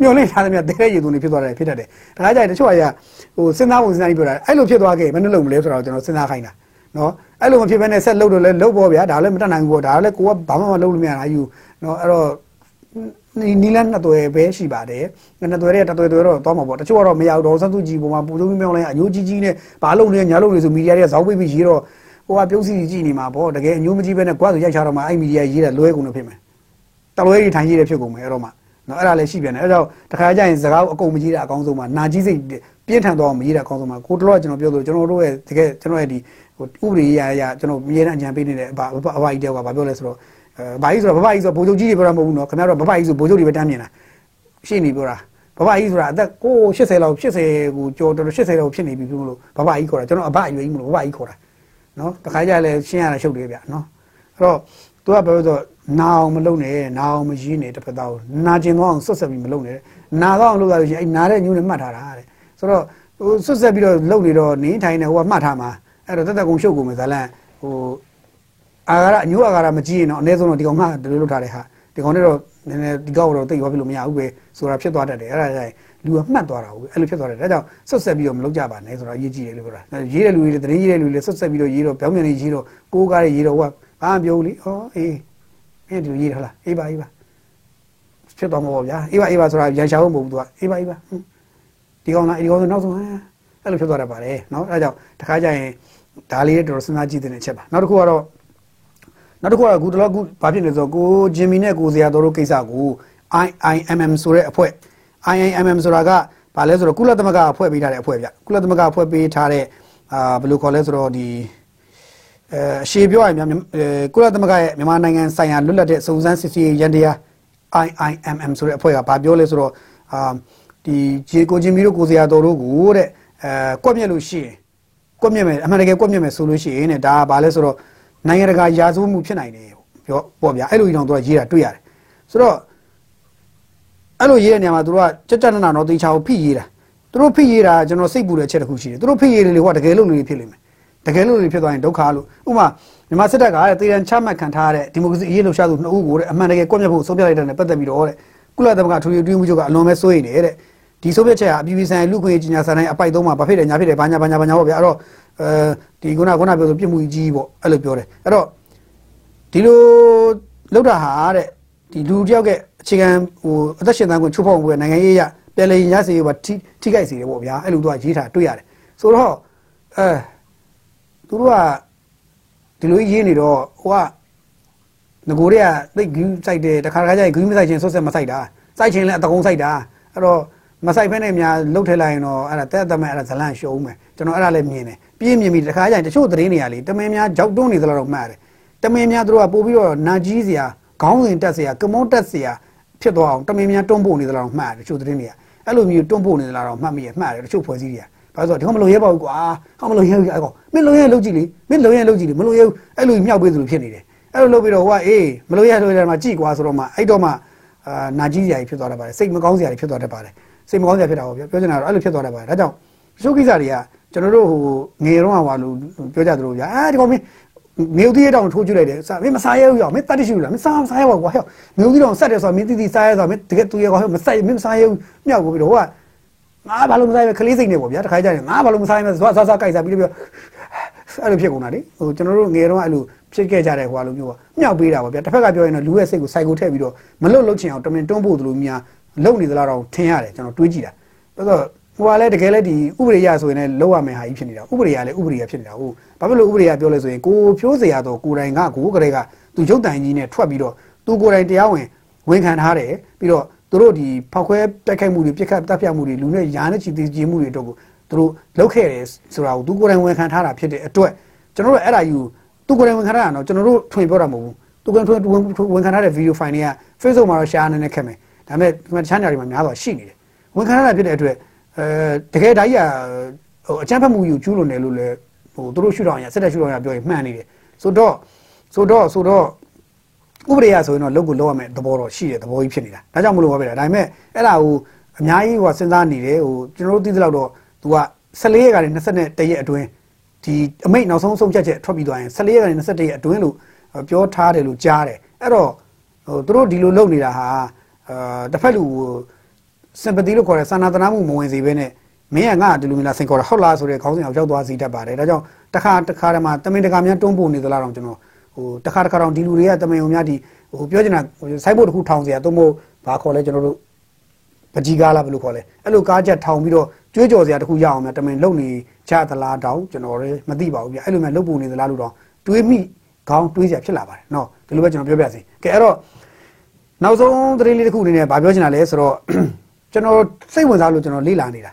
မျောလင့်ထားသမျှတဲတဲ့ရေသွန်းတွေဖြစ်သွားတယ်ဖြစ်တတ်တယ်ဒါကြရင်တချို့အရာဟိုစဉ်းစားဖို့စဉ်းစားပြီးပြောတာအဲ့လိုဖြစ်သွားခဲ့ဘယ်နှလုံးမလဲဆိုတော့ကျွန်တော်စဉ်းစားခိုင်းတာနော်အဲ့လိုမဖြစ်ဘဲနဲ့ဆက်လုပ်တော့လဲလုပ်ပေါ့ဗျာဒါလည်းမတတ်နိုင်ဘူးပေါ့ဒါလည်းကိုကဘာမှမလုပ်လို့မရတာယူနော်အဲ့တော့နီလန်းနှစ်သွယ်ပဲရှိပါတယ်နှစ်သွယ်တဲ့တသွယ်သွယ်တော့သွားမှာပေါ့တချို့ကတော့မရဘူးတော့စသူကြီးပုံမှာပူဆုံးမြောင်းလိုင်းအညိုးကြီးကြီးနဲ့ဘာလုပ်နေညာလုပ်နေဆိုမီဒီယာတွေကဇောက်ပိတ်ပြီးရေးတော့ ဟိုကပြုံးစီကြည့်နေမှာပေါ့တကယ်အညိုးမကြီးပဲနဲ့ကွာဆိုရိုက်ချတော့မှအဲ့မီဒီယာရေးတာလွဲကုန်လို့ဖြစ်မယ်တလွဲကြီးထိုင်ရေးတယ်ဖြစ်ကုန်မယ်အဲ့တော့မှနော်အဲ့ဒါလည်းရှိပြန်တယ်အဲ့တော့တခါကျရင်စကားအကုန်မကြီးတာအကောင်းဆုံးမှာနာကြီးစိတ်ပြင်းထန်တော့မကြီးတာအကောင်းဆုံးမှာကိုတော်ကျွန်တော်ပြောလို့ကျွန်တော်တို့ရဲ့တကယ်ကျွန်တော်ရဲ့ဒီဟိုဥပဒေရာရာကျွန်တော်အမြဲတမ်းအကြံပေးနေတဲ့အဘအဘကြီးတယောက်ကဘာပြောလဲဆိုတော့အဲဘာကြီးဆိုတော့ဘဘကြီးဆိုဗိုလ်ချုပ်ကြီးတွေပြောတာမဟုတ်ဘူးနော်ခင်ဗျားတို့ဘဘကြီးဆိုဗိုလ်ချုပ်တွေပဲတမ်းမြင်တာရှင်းနေပြောတာဘဘကြီးဆိုတာအသက်ကို80လောက်80ကိုကျော်တော်80လောက်ဖြစ်နေပြီလို့ဘဘကြီးခေါ်တာကျွန်တော်အဘအရွယ်ကြီးမလို့ဘဘကြီးခေါ်တာ နော်တခါကြလဲရှင်းရတာရှုပ်တယ်ဗျနော်အဲ့တော့သူကပြောတော့နာအောင်မလုပ်နဲ့နာအောင်မရင်းနဲ့တစ်ဖက်သားကိုနာကျင်သွားအောင်ဆွတ်ဆက်ပြီးမလုပ်နဲ့နာတော့အောင်လုပ်ရလို့ရှိရင်အဲ့နာတဲ့ညိုးနဲ့မှတ်ထားတာတဲ့ဆိုတော့ဟိုဆွတ်ဆက်ပြီးတော့လုပ်နေတော့နင်းထိုင်နေဟိုကမှတ်ထားမှာအဲ့တော့တက်တက်ကုံရှုပ်ကုန်မယ်ဇာလန်ဟိုအာဃာရအညိုးအာဃာရမကြည့်ရင်တော့အနည်းဆုံးတော့ဒီကောင်ကဒီလိုလုပ်ထားတဲ့ဟာဒီကောင်နဲ့တော့နည်းနည်းဒီကောက်တော့တိတ်သွားပြီလို့မရဘူးပဲဆိုတာဖြစ်သွားတတ်တယ်အဲ့ဒါကြောင့် လူကမှတ်သွားတာဟုတ်အဲ့လိုဖြစ်သွားတယ်ဒါကြောင့်ဆွတ်ဆက်ပြီးတော့မလုပ်ကြပါနဲ့ဆိုတော့ရေးကြည့်တယ်လို့ပြောတာရေးတဲ့လူတွေတရင်ရေးတဲ့လူတွေဆွတ်ဆက်ပြီးတော့ရေးတော့ပြောင်းပြန်ရေးတော့ကိုးကားရေးတော့ဟိုကဘာမှပြောဘူးလေဩအေးမင်းဒီလိုရေးထားလားအေးပါအေးပါဖြစ်တော့မှာပေါ့ဗျာအေးပါအေးပါဆိုတာရန်ရှာဖို့မဟုတ်ဘူးသူကအေးပါအေးပါဒီကောင်လားဒီကောင်ဆိုနောက်ဆုံးအဲ့လိုဖြစ်သွားတတ်ပါတယ်နော်အဲ့ဒါကြောင့်တခါကျရင်ဒါလေးတော်တော်စဉ်းစားကြည့်တဲ့ချက်ပါနောက်တစ်ခုကတော့နောက်တစ်ခုကတော့အခုတလောကဘာဖြစ်လဲဆိုတော့ကိုဂျင်မီနဲ့ကိုစရာတော်တို့ကိစ္စကို IIMM ဆိုတဲ့အဖွဲ့ IIMM ဆိုတာကဘာလဲဆိုတော့ကုလသမဂ္ဂအဖွဲ့ပေးထားတဲ့အဖွဲ့ဗျကုလသမဂ္ဂအဖွဲ့ပေးထားတဲ့အာဘယ်လိုခေါ်လဲဆိုတော့ဒီအဲအရှေ့ပြောရရင်ကုလသမဂ္ဂရဲ့မြန်မာနိုင်ငံဆိုင်ရာလွတ်လပ်တဲ့စုံစမ်းစစ်ဆေးရေးရန်တရား IIMM ဆိုတဲ့အဖွဲ့ကဘာပြောလဲဆိုတော့အာဒီဂျေကိုဂျင်မီတို့ကိုဇေယျတော်တို့ကိုတဲ့အဲကွက်မြက်လို့ရှိရင်ကွက်မြက်မယ်အမှန်တကယ်ကွက်မြက်မယ်ဆိုလို့ရှိရင်တဲ့ဒါကဘာလဲဆိုတော့နိုင်ငံတကာရာဇဝတ်မှုဖြစ်နိုင်တယ်ပြောပေါ့ဗျာအဲ့လိုကြီးတော့သူကရေးတာတွေ့ရတယ်ဆိုတော့ အဲ့လိုရေးတဲ့နေရာမှာသူတို့ကကြက်ကြက်နနာတော့တေချာကိုဖိရေးတာသူတို့ဖိရေးတာကျွန်တော်စိတ်ပူတဲ့အချက်တစ်ခုရှိတယ်သူတို့ဖိရေးတယ်လေဟိုကတကယ်လို့လူတွေဖြစ်လိမ့်မယ်တကယ်လို့လူတွေဖြစ်သွားရင်ဒုက္ခလို့ဥပမာမြန်မာစစ်တပ်ကတဲ့တေရန်ချမှတ်ခံထားရတဲ့ဒီမိုကရေစီအရေးလှုပ်ရှားသူနှစ်ဦးကိုတဲ့အမှန်တကယ်ကွက်မြက်ဖို့ဆုံးဖြတ်လိုက်တဲ့နဲ့ပတ်သက်ပြီးတော့တဲ့ကုလသမဂ္ဂထူထူတွင်းမှုချုပ်ကအလွန်ပဲစိုးရိမ်နေတဲ့ဒီဆုံးဖြတ်ချက်ကအပြည်ပြည်ဆိုင်ရာလူခွင့်ကြီးညာဆိုင်အပိုက်သုံးမှာဘာဖြစ်တယ်ညာဖြစ်တယ်ဘာညာဘာညာဘာညာပေါ့ဗျာအဲ့တော့အဲဒီခုနကခုနပြောဆိုပြစ်မှုကြီးပေါ့အဲ့လိုပြောတယ်အဲ့တော့ဒီလိုလောက်တာဟာတဲ့ဒီလူတယောက်က အခြေခံဟိုအသက်ရှင်သန်ခွင့်ချိုးဖောက်မှုရဲ့နိုင်ငံရေးရပြည်လည်ရစေရပါထိထိခိုက်စေတယ်ပေါ့ဗျာအဲ့လိုသူကရေးထားတွေ့ရတယ်ဆိုတော့အဲသူတို့ကဒီလိုရေးနေတော့ဟိုကငကိုတွေကသိဂူးစိုက်တယ်တခါတခါကျရင်ဂူးမစိုက်ချင်းဆွတ်ဆက်မစိုက်တာစိုက်ချင်းလည်းအတကုံးစိုက်တာအဲ့တော့မဆိုင်ဖက်နဲ့များလှုပ်ထဲလိုက်ရင်တော့အဲ့ဒါတက်တက်မဲ့အဲ့ဒါဇလန့်ရှုံးမယ်ကျွန်တော်အဲ့ဒါလည်းမြင်တယ်ပြင်းမြင်ပြီးတခါကျရင်တချို့သတင်းတွေကလေတမင်များကြောက်တွန်းနေသလားတော့မှတ်တယ်တမင်များတို့ကပို့ပြီးတော့နာကြီးစရာခေါင်းစဉ်တက်စရာကမုန်းတက်စရာ ဖြစ်သွားအောင်တမင်များတွန်းပို့နေသလားတော့မှတ်တယ်တချို့သတင်းတွေကအဲ့လိုမျိုးတွန်းပို့နေသလားတော့မှတ်မိရမှတ်တယ်တချို့ဖွဲ့စည်းတွေကဘာလို့ဆိုတော့ဒီကမလို့ရဲပါဘူးကွာဟောမလို့ရဲဘူးအဲ့ကောင်မင်းလုံရဲလုတ်ကြည့်လေမင်းလုံရဲလုတ်ကြည့်လေမလို့ရဲအဲ့လိုမြောက်ပေးသလိုဖြစ်နေတယ်အဲ့လိုလုပ်ပြီးတော့ဟိုကအေးမလို့ရဲလို့ရဲမှာကြည်ကွာဆိုတော့မှအဲ့တော့မှအာနာကြီးစရာကြီးဖြစ်သွားတတ်ပါတယ်စိတ်မကောင်းစရာကြီးဖြစ်သွားတတ်ပါတယ်စိတ်မကောင်းစရာဖြစ်တာပေါ့ပြောပြောချင်တာတော့အဲ့လိုဖြစ်သွားတတ်ပါတယ်ဒါကြောင့်ရှုပ်ကိစ္စတွေကကျွန်တော်တို့ဟိုငယ်တော့ဟာလို့ပြောကြသလိုဗျာအဲဒီကောင်မင်း ငေဦးသေးတောင်ထိုးကြည့်လိုက်တယ်စာမင်းမစားရဘူးရောမင်းတတ်တရှိဘူးလားမင်းစားမစားရပါကွာဟဲ့ငေဦးသေးတောင်ဆက်တယ်ဆိုတော့မင်းတိတိစားရဆိုတော့မင်းတကယ်သူရကွာဟဲ့မဆက်မင်းမစားရဘူးမြောက်ကိုပြီးတော့ဟိုကငါဘာလို့မစားရလဲခလေးစိတ်နေပေါ့ဗျာတခါကြရင်ငါဘာလို့မစားရလဲဇွာဇွာဇွာကြိုက်စားပြီးတော့အဲ့လိုဖြစ်ကုန်တာလေဟိုကျွန်တော်တို့ငယ်တော့အဲ့လိုဖြစ်ခဲ့ကြတဲ့ဟိုလိုမျိုးပေါ့မြောက်ပေးတာပေါ့ဗျာတစ်ဖက်ကပြောရင်တော့လူရဲ့စိတ်ကိုစိုက်ကိုထည့်ပြီးတော့မလွတ်လွတ်ချင်အောင်တမင်တွန်းဖို့သလိုများလုံနေသလားတော့ထင်ရတယ်ကျွန်တော်တွေးကြည့်တာဆိုတော့ ဟိုကလည်းတကယ်လည်းဒီဥပဒေရဆိုရင်လည်းလောက်ရမယ်ဟာကြီးဖြစ်နေတာဥပဒေရလည်းဥပဒေရဖြစ်နေတာဟုတ်ဘာဖြစ်လို့ဥပဒေရပြောလဲဆိုရင်ကိုဖြိုးစရာတော့ကိုယ်တိုင်ကကိုကလေးကသူရုပ်တိုင်ကြီးနဲ့ထွက်ပြီးတော့သူကိုယ်တိုင်တရားဝင်ဝန်ခံထားတယ်ပြီးတော့သူတို့ဒီဖောက်ခွဲတိုက်ခိုက်မှုတွေပြစ်ခတ်တပ်ဖြတ်မှုတွေလူနဲ့ယာနဲ့ချီသေးခြင်းမှုတွေတော့ကိုသူတို့လုပ်ခဲ့တယ်ဆိုတာကိုသူကိုယ်တိုင်ဝန်ခံထားတာဖြစ်တဲ့အတွက်ကျွန်တော်တို့အဲ့ဒါယူသူကိုယ်တိုင်ဝန်ခံထားတာတော့ကျွန်တော်တို့ထွင်ပြောတာမဟုတ်ဘူးသူကိုယ်တိုင်ဝန်ခံထားတဲ့ဗီဒီယိုဖိုင်တွေက Facebook မှာတော့ share နေနေခက်မယ်ဒါပေမဲ့ဒီမှာတခြားနေရာတွေမှာများတော့ရှိနေတယ်ဝန်ခံထားတာဖြစ်တဲ့အတွက် အဲတကယ်ဒါကြီးကဟိုအချမ်းဖတ်မှုယူကျူးလွန်တယ်လို့လည်းဟိုသူတို့ရှုထောင့်ရစက်တက်ရှုထောင့်ရပြောရင်မှန်နေတယ်ဆိုတော့ဆိုတော့ဆိုတော့ဥပဒေရဆိုရင်တော့လုပ်ကိုလုပ်ရမယ်သဘောတော့ရှိတယ်သဘောကြီးဖြစ်နေတာဒါကြောင့်မလို့ပါပဲဒါပေမဲ့အဲ့ဒါကိုအများကြီးဟိုစဉ်းစားနေတယ်ဟိုကျွန်တော်တို့သိသလောက်တော့သူက14ရက်ကနေ21ရက်အတွင်းဒီအမိတ်နောက်ဆုံးဆုံးဖြတ်ချက်ထွက်ပြီးသွားရင်14ရက်ကနေ21ရက်အတွင်းလို့ပြောထားတယ်လို့ကြားတယ်အဲ့တော့ဟိုသူတို့ဒီလိုလုပ်နေတာဟာအာတစ်ဖက်လူစ sympathy လို့ခေါ်တဲ့စာနာတနာမှုမဝင်စေဘဲနဲ့မင်းကငါဒီလိုမျိုးလားစင်ခေါ်တာဟုတ်လားဆိုတဲ့ခေါင်းစဉ်အောင်ရောက်သွားစီတတ်ပါတယ်ဒါကြောင့်တစ်ခါတစ်ခါတည်းမှာတမင်တကာများတွန်းပို့နေသလားတော့ကျွန်တော်ဟိုတစ်ခါတစ်ခါတော့ဒီလူတွေကတမင်ုံများဒီဟိုပြောချင်တာစိုက်ဖို့တစ်ခုထောင်စရာသို့မဟုတ်ဘာခေါ်လဲကျွန်တော်တို့ပကြီးကားလားဘယ်လိုခေါ်လဲအဲ့လိုကားချက်ထောင်ပြီးတော့ကျွေးကြော်စရာတစ်ခုရအောင်များတမင်လုံနေကြသလားတောင်ကျွန်တော်လည်းမသိပါဘူးပြအဲ့လိုမျိုးလုံပုံနေသလားလို့တော့တွေးမိခေါင်းတွေးစရာဖြစ်လာပါတယ်နော်ဒီလိုပဲကျွန်တော်ပြောပြစီကဲအဲ့တော့နောက်ဆုံးသတင်းလေးတစ်ခုအနေနဲ့ဗာပြောချင်တာလဲဆိုတော့ ကျွန်တော်စိတ်ဝင်စားလို့ကျွန်တော်လေ့လာနေတာ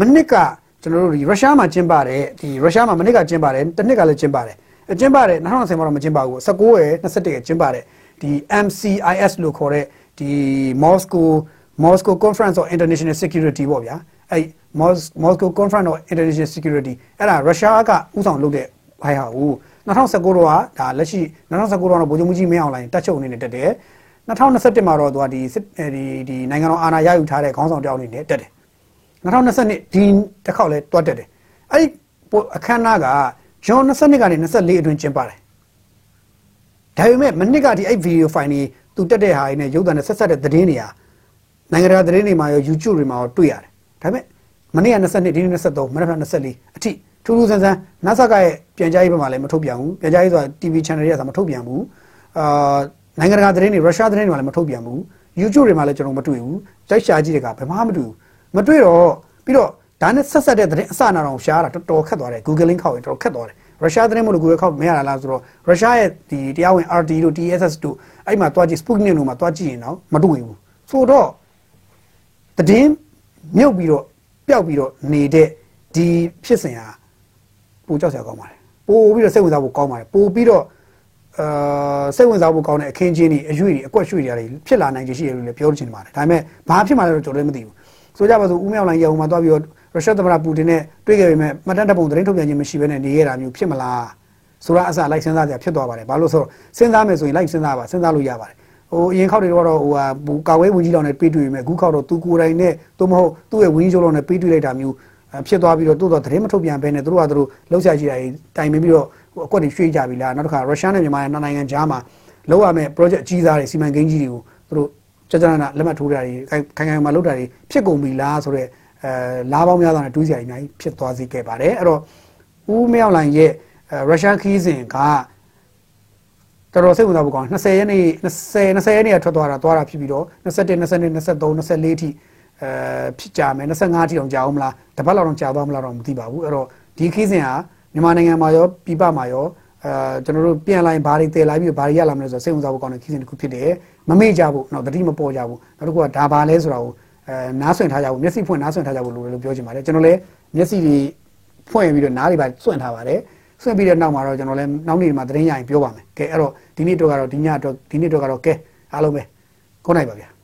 မနစ်ကကျွန်တော်တို့ဒီရုရှားမှာကျင်းပတဲ့ဒီရုရှားမှာမနစ်ကကျင်းပါတယ်တစ်နှစ်ကလည်းကျင်းပါတယ်ကျင်းပါတယ်2020မှာတော့မကျင်းပါဘူး19ရယ်21ရယ်ကျင်းပါတယ်ဒီ MCIS လို့ခေါ်တဲ့ဒီ Moscow Moscow Conference on International Security ပေါ့ဗျာအဲ့ Moscow Conference on International Security အဲ့ဒါရုရှားကဥဆောင်လုပ်တဲ့ဘိုင်ဟာကို2019တော့ဒါလက်ရှိ2019တော့ဗိုလ်ချုပ်မှုကြီးမင်းအောင်လိုင်းတက်ချုပ်အနေနဲ့တက်တယ် 2021မှာတော့သူကဒီဒီဒီနိုင်ငံတော်အာဏာရယူထားတဲ့ခေါင်းဆောင်တယောက်အနေနဲ့တက်တယ်2022ဒီတစ်ခေါက်လဲတွတ်တက်တယ်အဲ့ဒီအခမ်းအနားကဂျွန်22ကနေ24အတွင်းကျင်းပတယ်ဒါပေမဲ့မနစ်ကဒီအဲ့ဗီဒီယိုဖိုင်တွေသူတက်တဲ့ဟာတွေနဲ့ရုပ်သံနဲ့ဆက်ဆက်တဲ့သတင်းတွေဟာနိုင်ငံတကာသတင်းတွေမှာရော YouTube တွေမှာရောတွေ့ရတယ်ဒါပေမဲ့မနေ့က22ဒီနေ့23မနေ့က24အထိထူးထူးဆန်းဆန်း NASA ကရဲ့ပြန်ကြားရေးဘက်မှာလည်းမထုတ်ပြန်ဘူးပြန်ကြားရေးဆိုတာ TV channel တွေကသာမထုတ်ပြန်ဘူးအာ နိုင်ငံတကာသတင်းတွေရုရှားသတင်းတွေမှာလည်းမထုတ်ပြန်ဘူး YouTube တွေမှာလည်းကျွန်တော်မတွေ့ဘူးတိုက်ရှာကြည့်တဲ့ကဘယ်မှမတွေ့ဘူးမတွေ့တော့ပြီးတော့ဒါနဲ့ဆက်ဆက်တဲ့သတင်းအစနာတော်ရှားတာတော်တော်ခက်သွားတယ် Google link ခောက်ရင်တော်တော်ခက်သွားတယ်ရုရှားသတင်းမို့လို့ Google ခောက်မရတာလားဆိုတော့ရုရှားရဲ့ဒီတရားဝင် RT တို့ TSS တို့အဲ့မှာတွားကြည့် Sputnik တို့မှာတွားကြည့်ရင်တော့မတွေ့ဘူးဆိုတော့သတင်းမြုပ်ပြီးတော့ပျောက်ပြီးတော့နေတဲ့ဒီဖြစ်စဉ်ဟာပိုကြောက်စရာကောင်းပါတယ်ပိုပြီးတော့စိတ်ဝင်စားဖို့ကောင်းပါတယ်ပိုပြီးတော့ အာစိတ်ဝင်စားဖို့ကောင်းတဲ့အခင်းချင်းတွေအရွေတွေအကွက်ရွှေတွေတွေဖြစ်လာနိုင်ခြေရှိတယ်လို့လည်းပြောချင်ပါတယ်ဒါပေမဲ့ဘာဖြစ်မှလဲတော့ကျွန်တော်လည်းမသိဘူးဆိုကြပါစို့ဦးမြောက်လိုင်းရုံမှာတွားပြီးတော့ရုရှားသမ္မတပူတင်နဲ့တွေ့ခဲ့ပေမဲ့မှတ်တမ်းတပုံသတင်းထုတ်ပြန်ခြင်းမရှိဘဲနဲ့နေရတာမျိုးဖြစ်မလားဆိုတာအစလိုက်စဉ်းစားကြဖြစ်သွားပါတယ်ဘာလို့ဆိုတော့စဉ်းစားမယ်ဆိုရင်လိုက်စဉ်းစားပါစဉ်းစားလို့ရပါတယ်ဟိုအရင်ခောက်တွေတော့ဟိုဟာကာဝဲဝင်ကြီးလောက်နဲ့ပြေးတွေ့ပေမဲ့အခုခောက်တော့သူကိုယ်တိုင်နဲ့သို့မဟုတ်သူ့ရဲ့ဝင်ကြီးချုပ်လောက်နဲ့ပြေးတွေ့လိုက်တာမျိုးဖြစ်သွားပြီးတော့တိုးတော့သတင်းမထုတ်ပြန်ဘဲနဲ့သူတို့ကသူတို့လှုပ်ရှားကြည့်တာတိုင်ပင်ပြီးတော့ အကွက်တွေရွှေ့ကြပြီလားနောက်တစ်ခါရုရှားနဲ့မြန်မာနဲ့နိုင်ငံကြားမှာလောက်ရမယ် project အကြီးစားတွေစီမံကိန်းကြီးတွေကိုသူတို့ကြာကြာနာလက်မှတ်ထိုးတာတွေခိုင်ခိုင်မှာလုပ်တာတွေဖြစ်ကုန်ပြီလားဆိုတော့အဲလားပေါင်းများစွာနဲ့တွေးစရာအများကြီးဖြစ်သွားစေခဲ့ပါတယ်အဲ့တော့ဦးမြောက်လိုင်ရဲ့ရုရှားခီးစဉ်ကတော်တော်စိတ်ဝင်စားဖို့ကောင်း20ရက်နေ့20 20ရက်နေ့ကထွက်သွားတာသွားတာဖြစ်ပြီးတော့21 22 23 24အထိအဲဖြစ်ကြမယ်25အထိအောင်ကြာအောင်မလားတပတ်လောက်တော့ကြာသွားမလားတော့မသိပါဘူးအဲ့တော့ဒီခီးစဉ်ဟာ မြန်မာနိုင်ငံမှာရောပြည်ပမှာရောအဲကျွန်တော်တို့ပြန်လာရင်ဘာတွေတည်လာပြီးဘာတွေရလာမလဲဆိုတော့စိတ်ဝင်စားဖို့ကောင်းတဲ့ခီးစဉ်တစ်ခုဖြစ်တယ်မမေ့ကြဘူးနော်တတိမပေါ်ကြဘူးနောက်တစ်ခုကဒါဘာလဲဆိုတာကိုအဲနားဆွင့်ထားကြဖို့မျက်စိဖွင့်နားဆွင့်ထားကြဖို့လိုတယ်လို့ပြောချင်ပါတယ်ကျွန်တော်လည်းမျက်စိတွေဖွင့်ပြီးတော့နားတွေပါဆွင့်ထားပါတယ်ဆွင့်ပြီးတဲ့နောက်မှာတော့ကျွန်တော်လည်းနောက်နေ့မှာသတင်းရရင်ပြောပါမယ်ကဲအဲ့တော့ဒီနေ့တော့ကတော့ဒီညအတွက်ဒီနေ့တော့ကတော့ကဲအားလုံးပဲခုနိုင်ပါဗျာ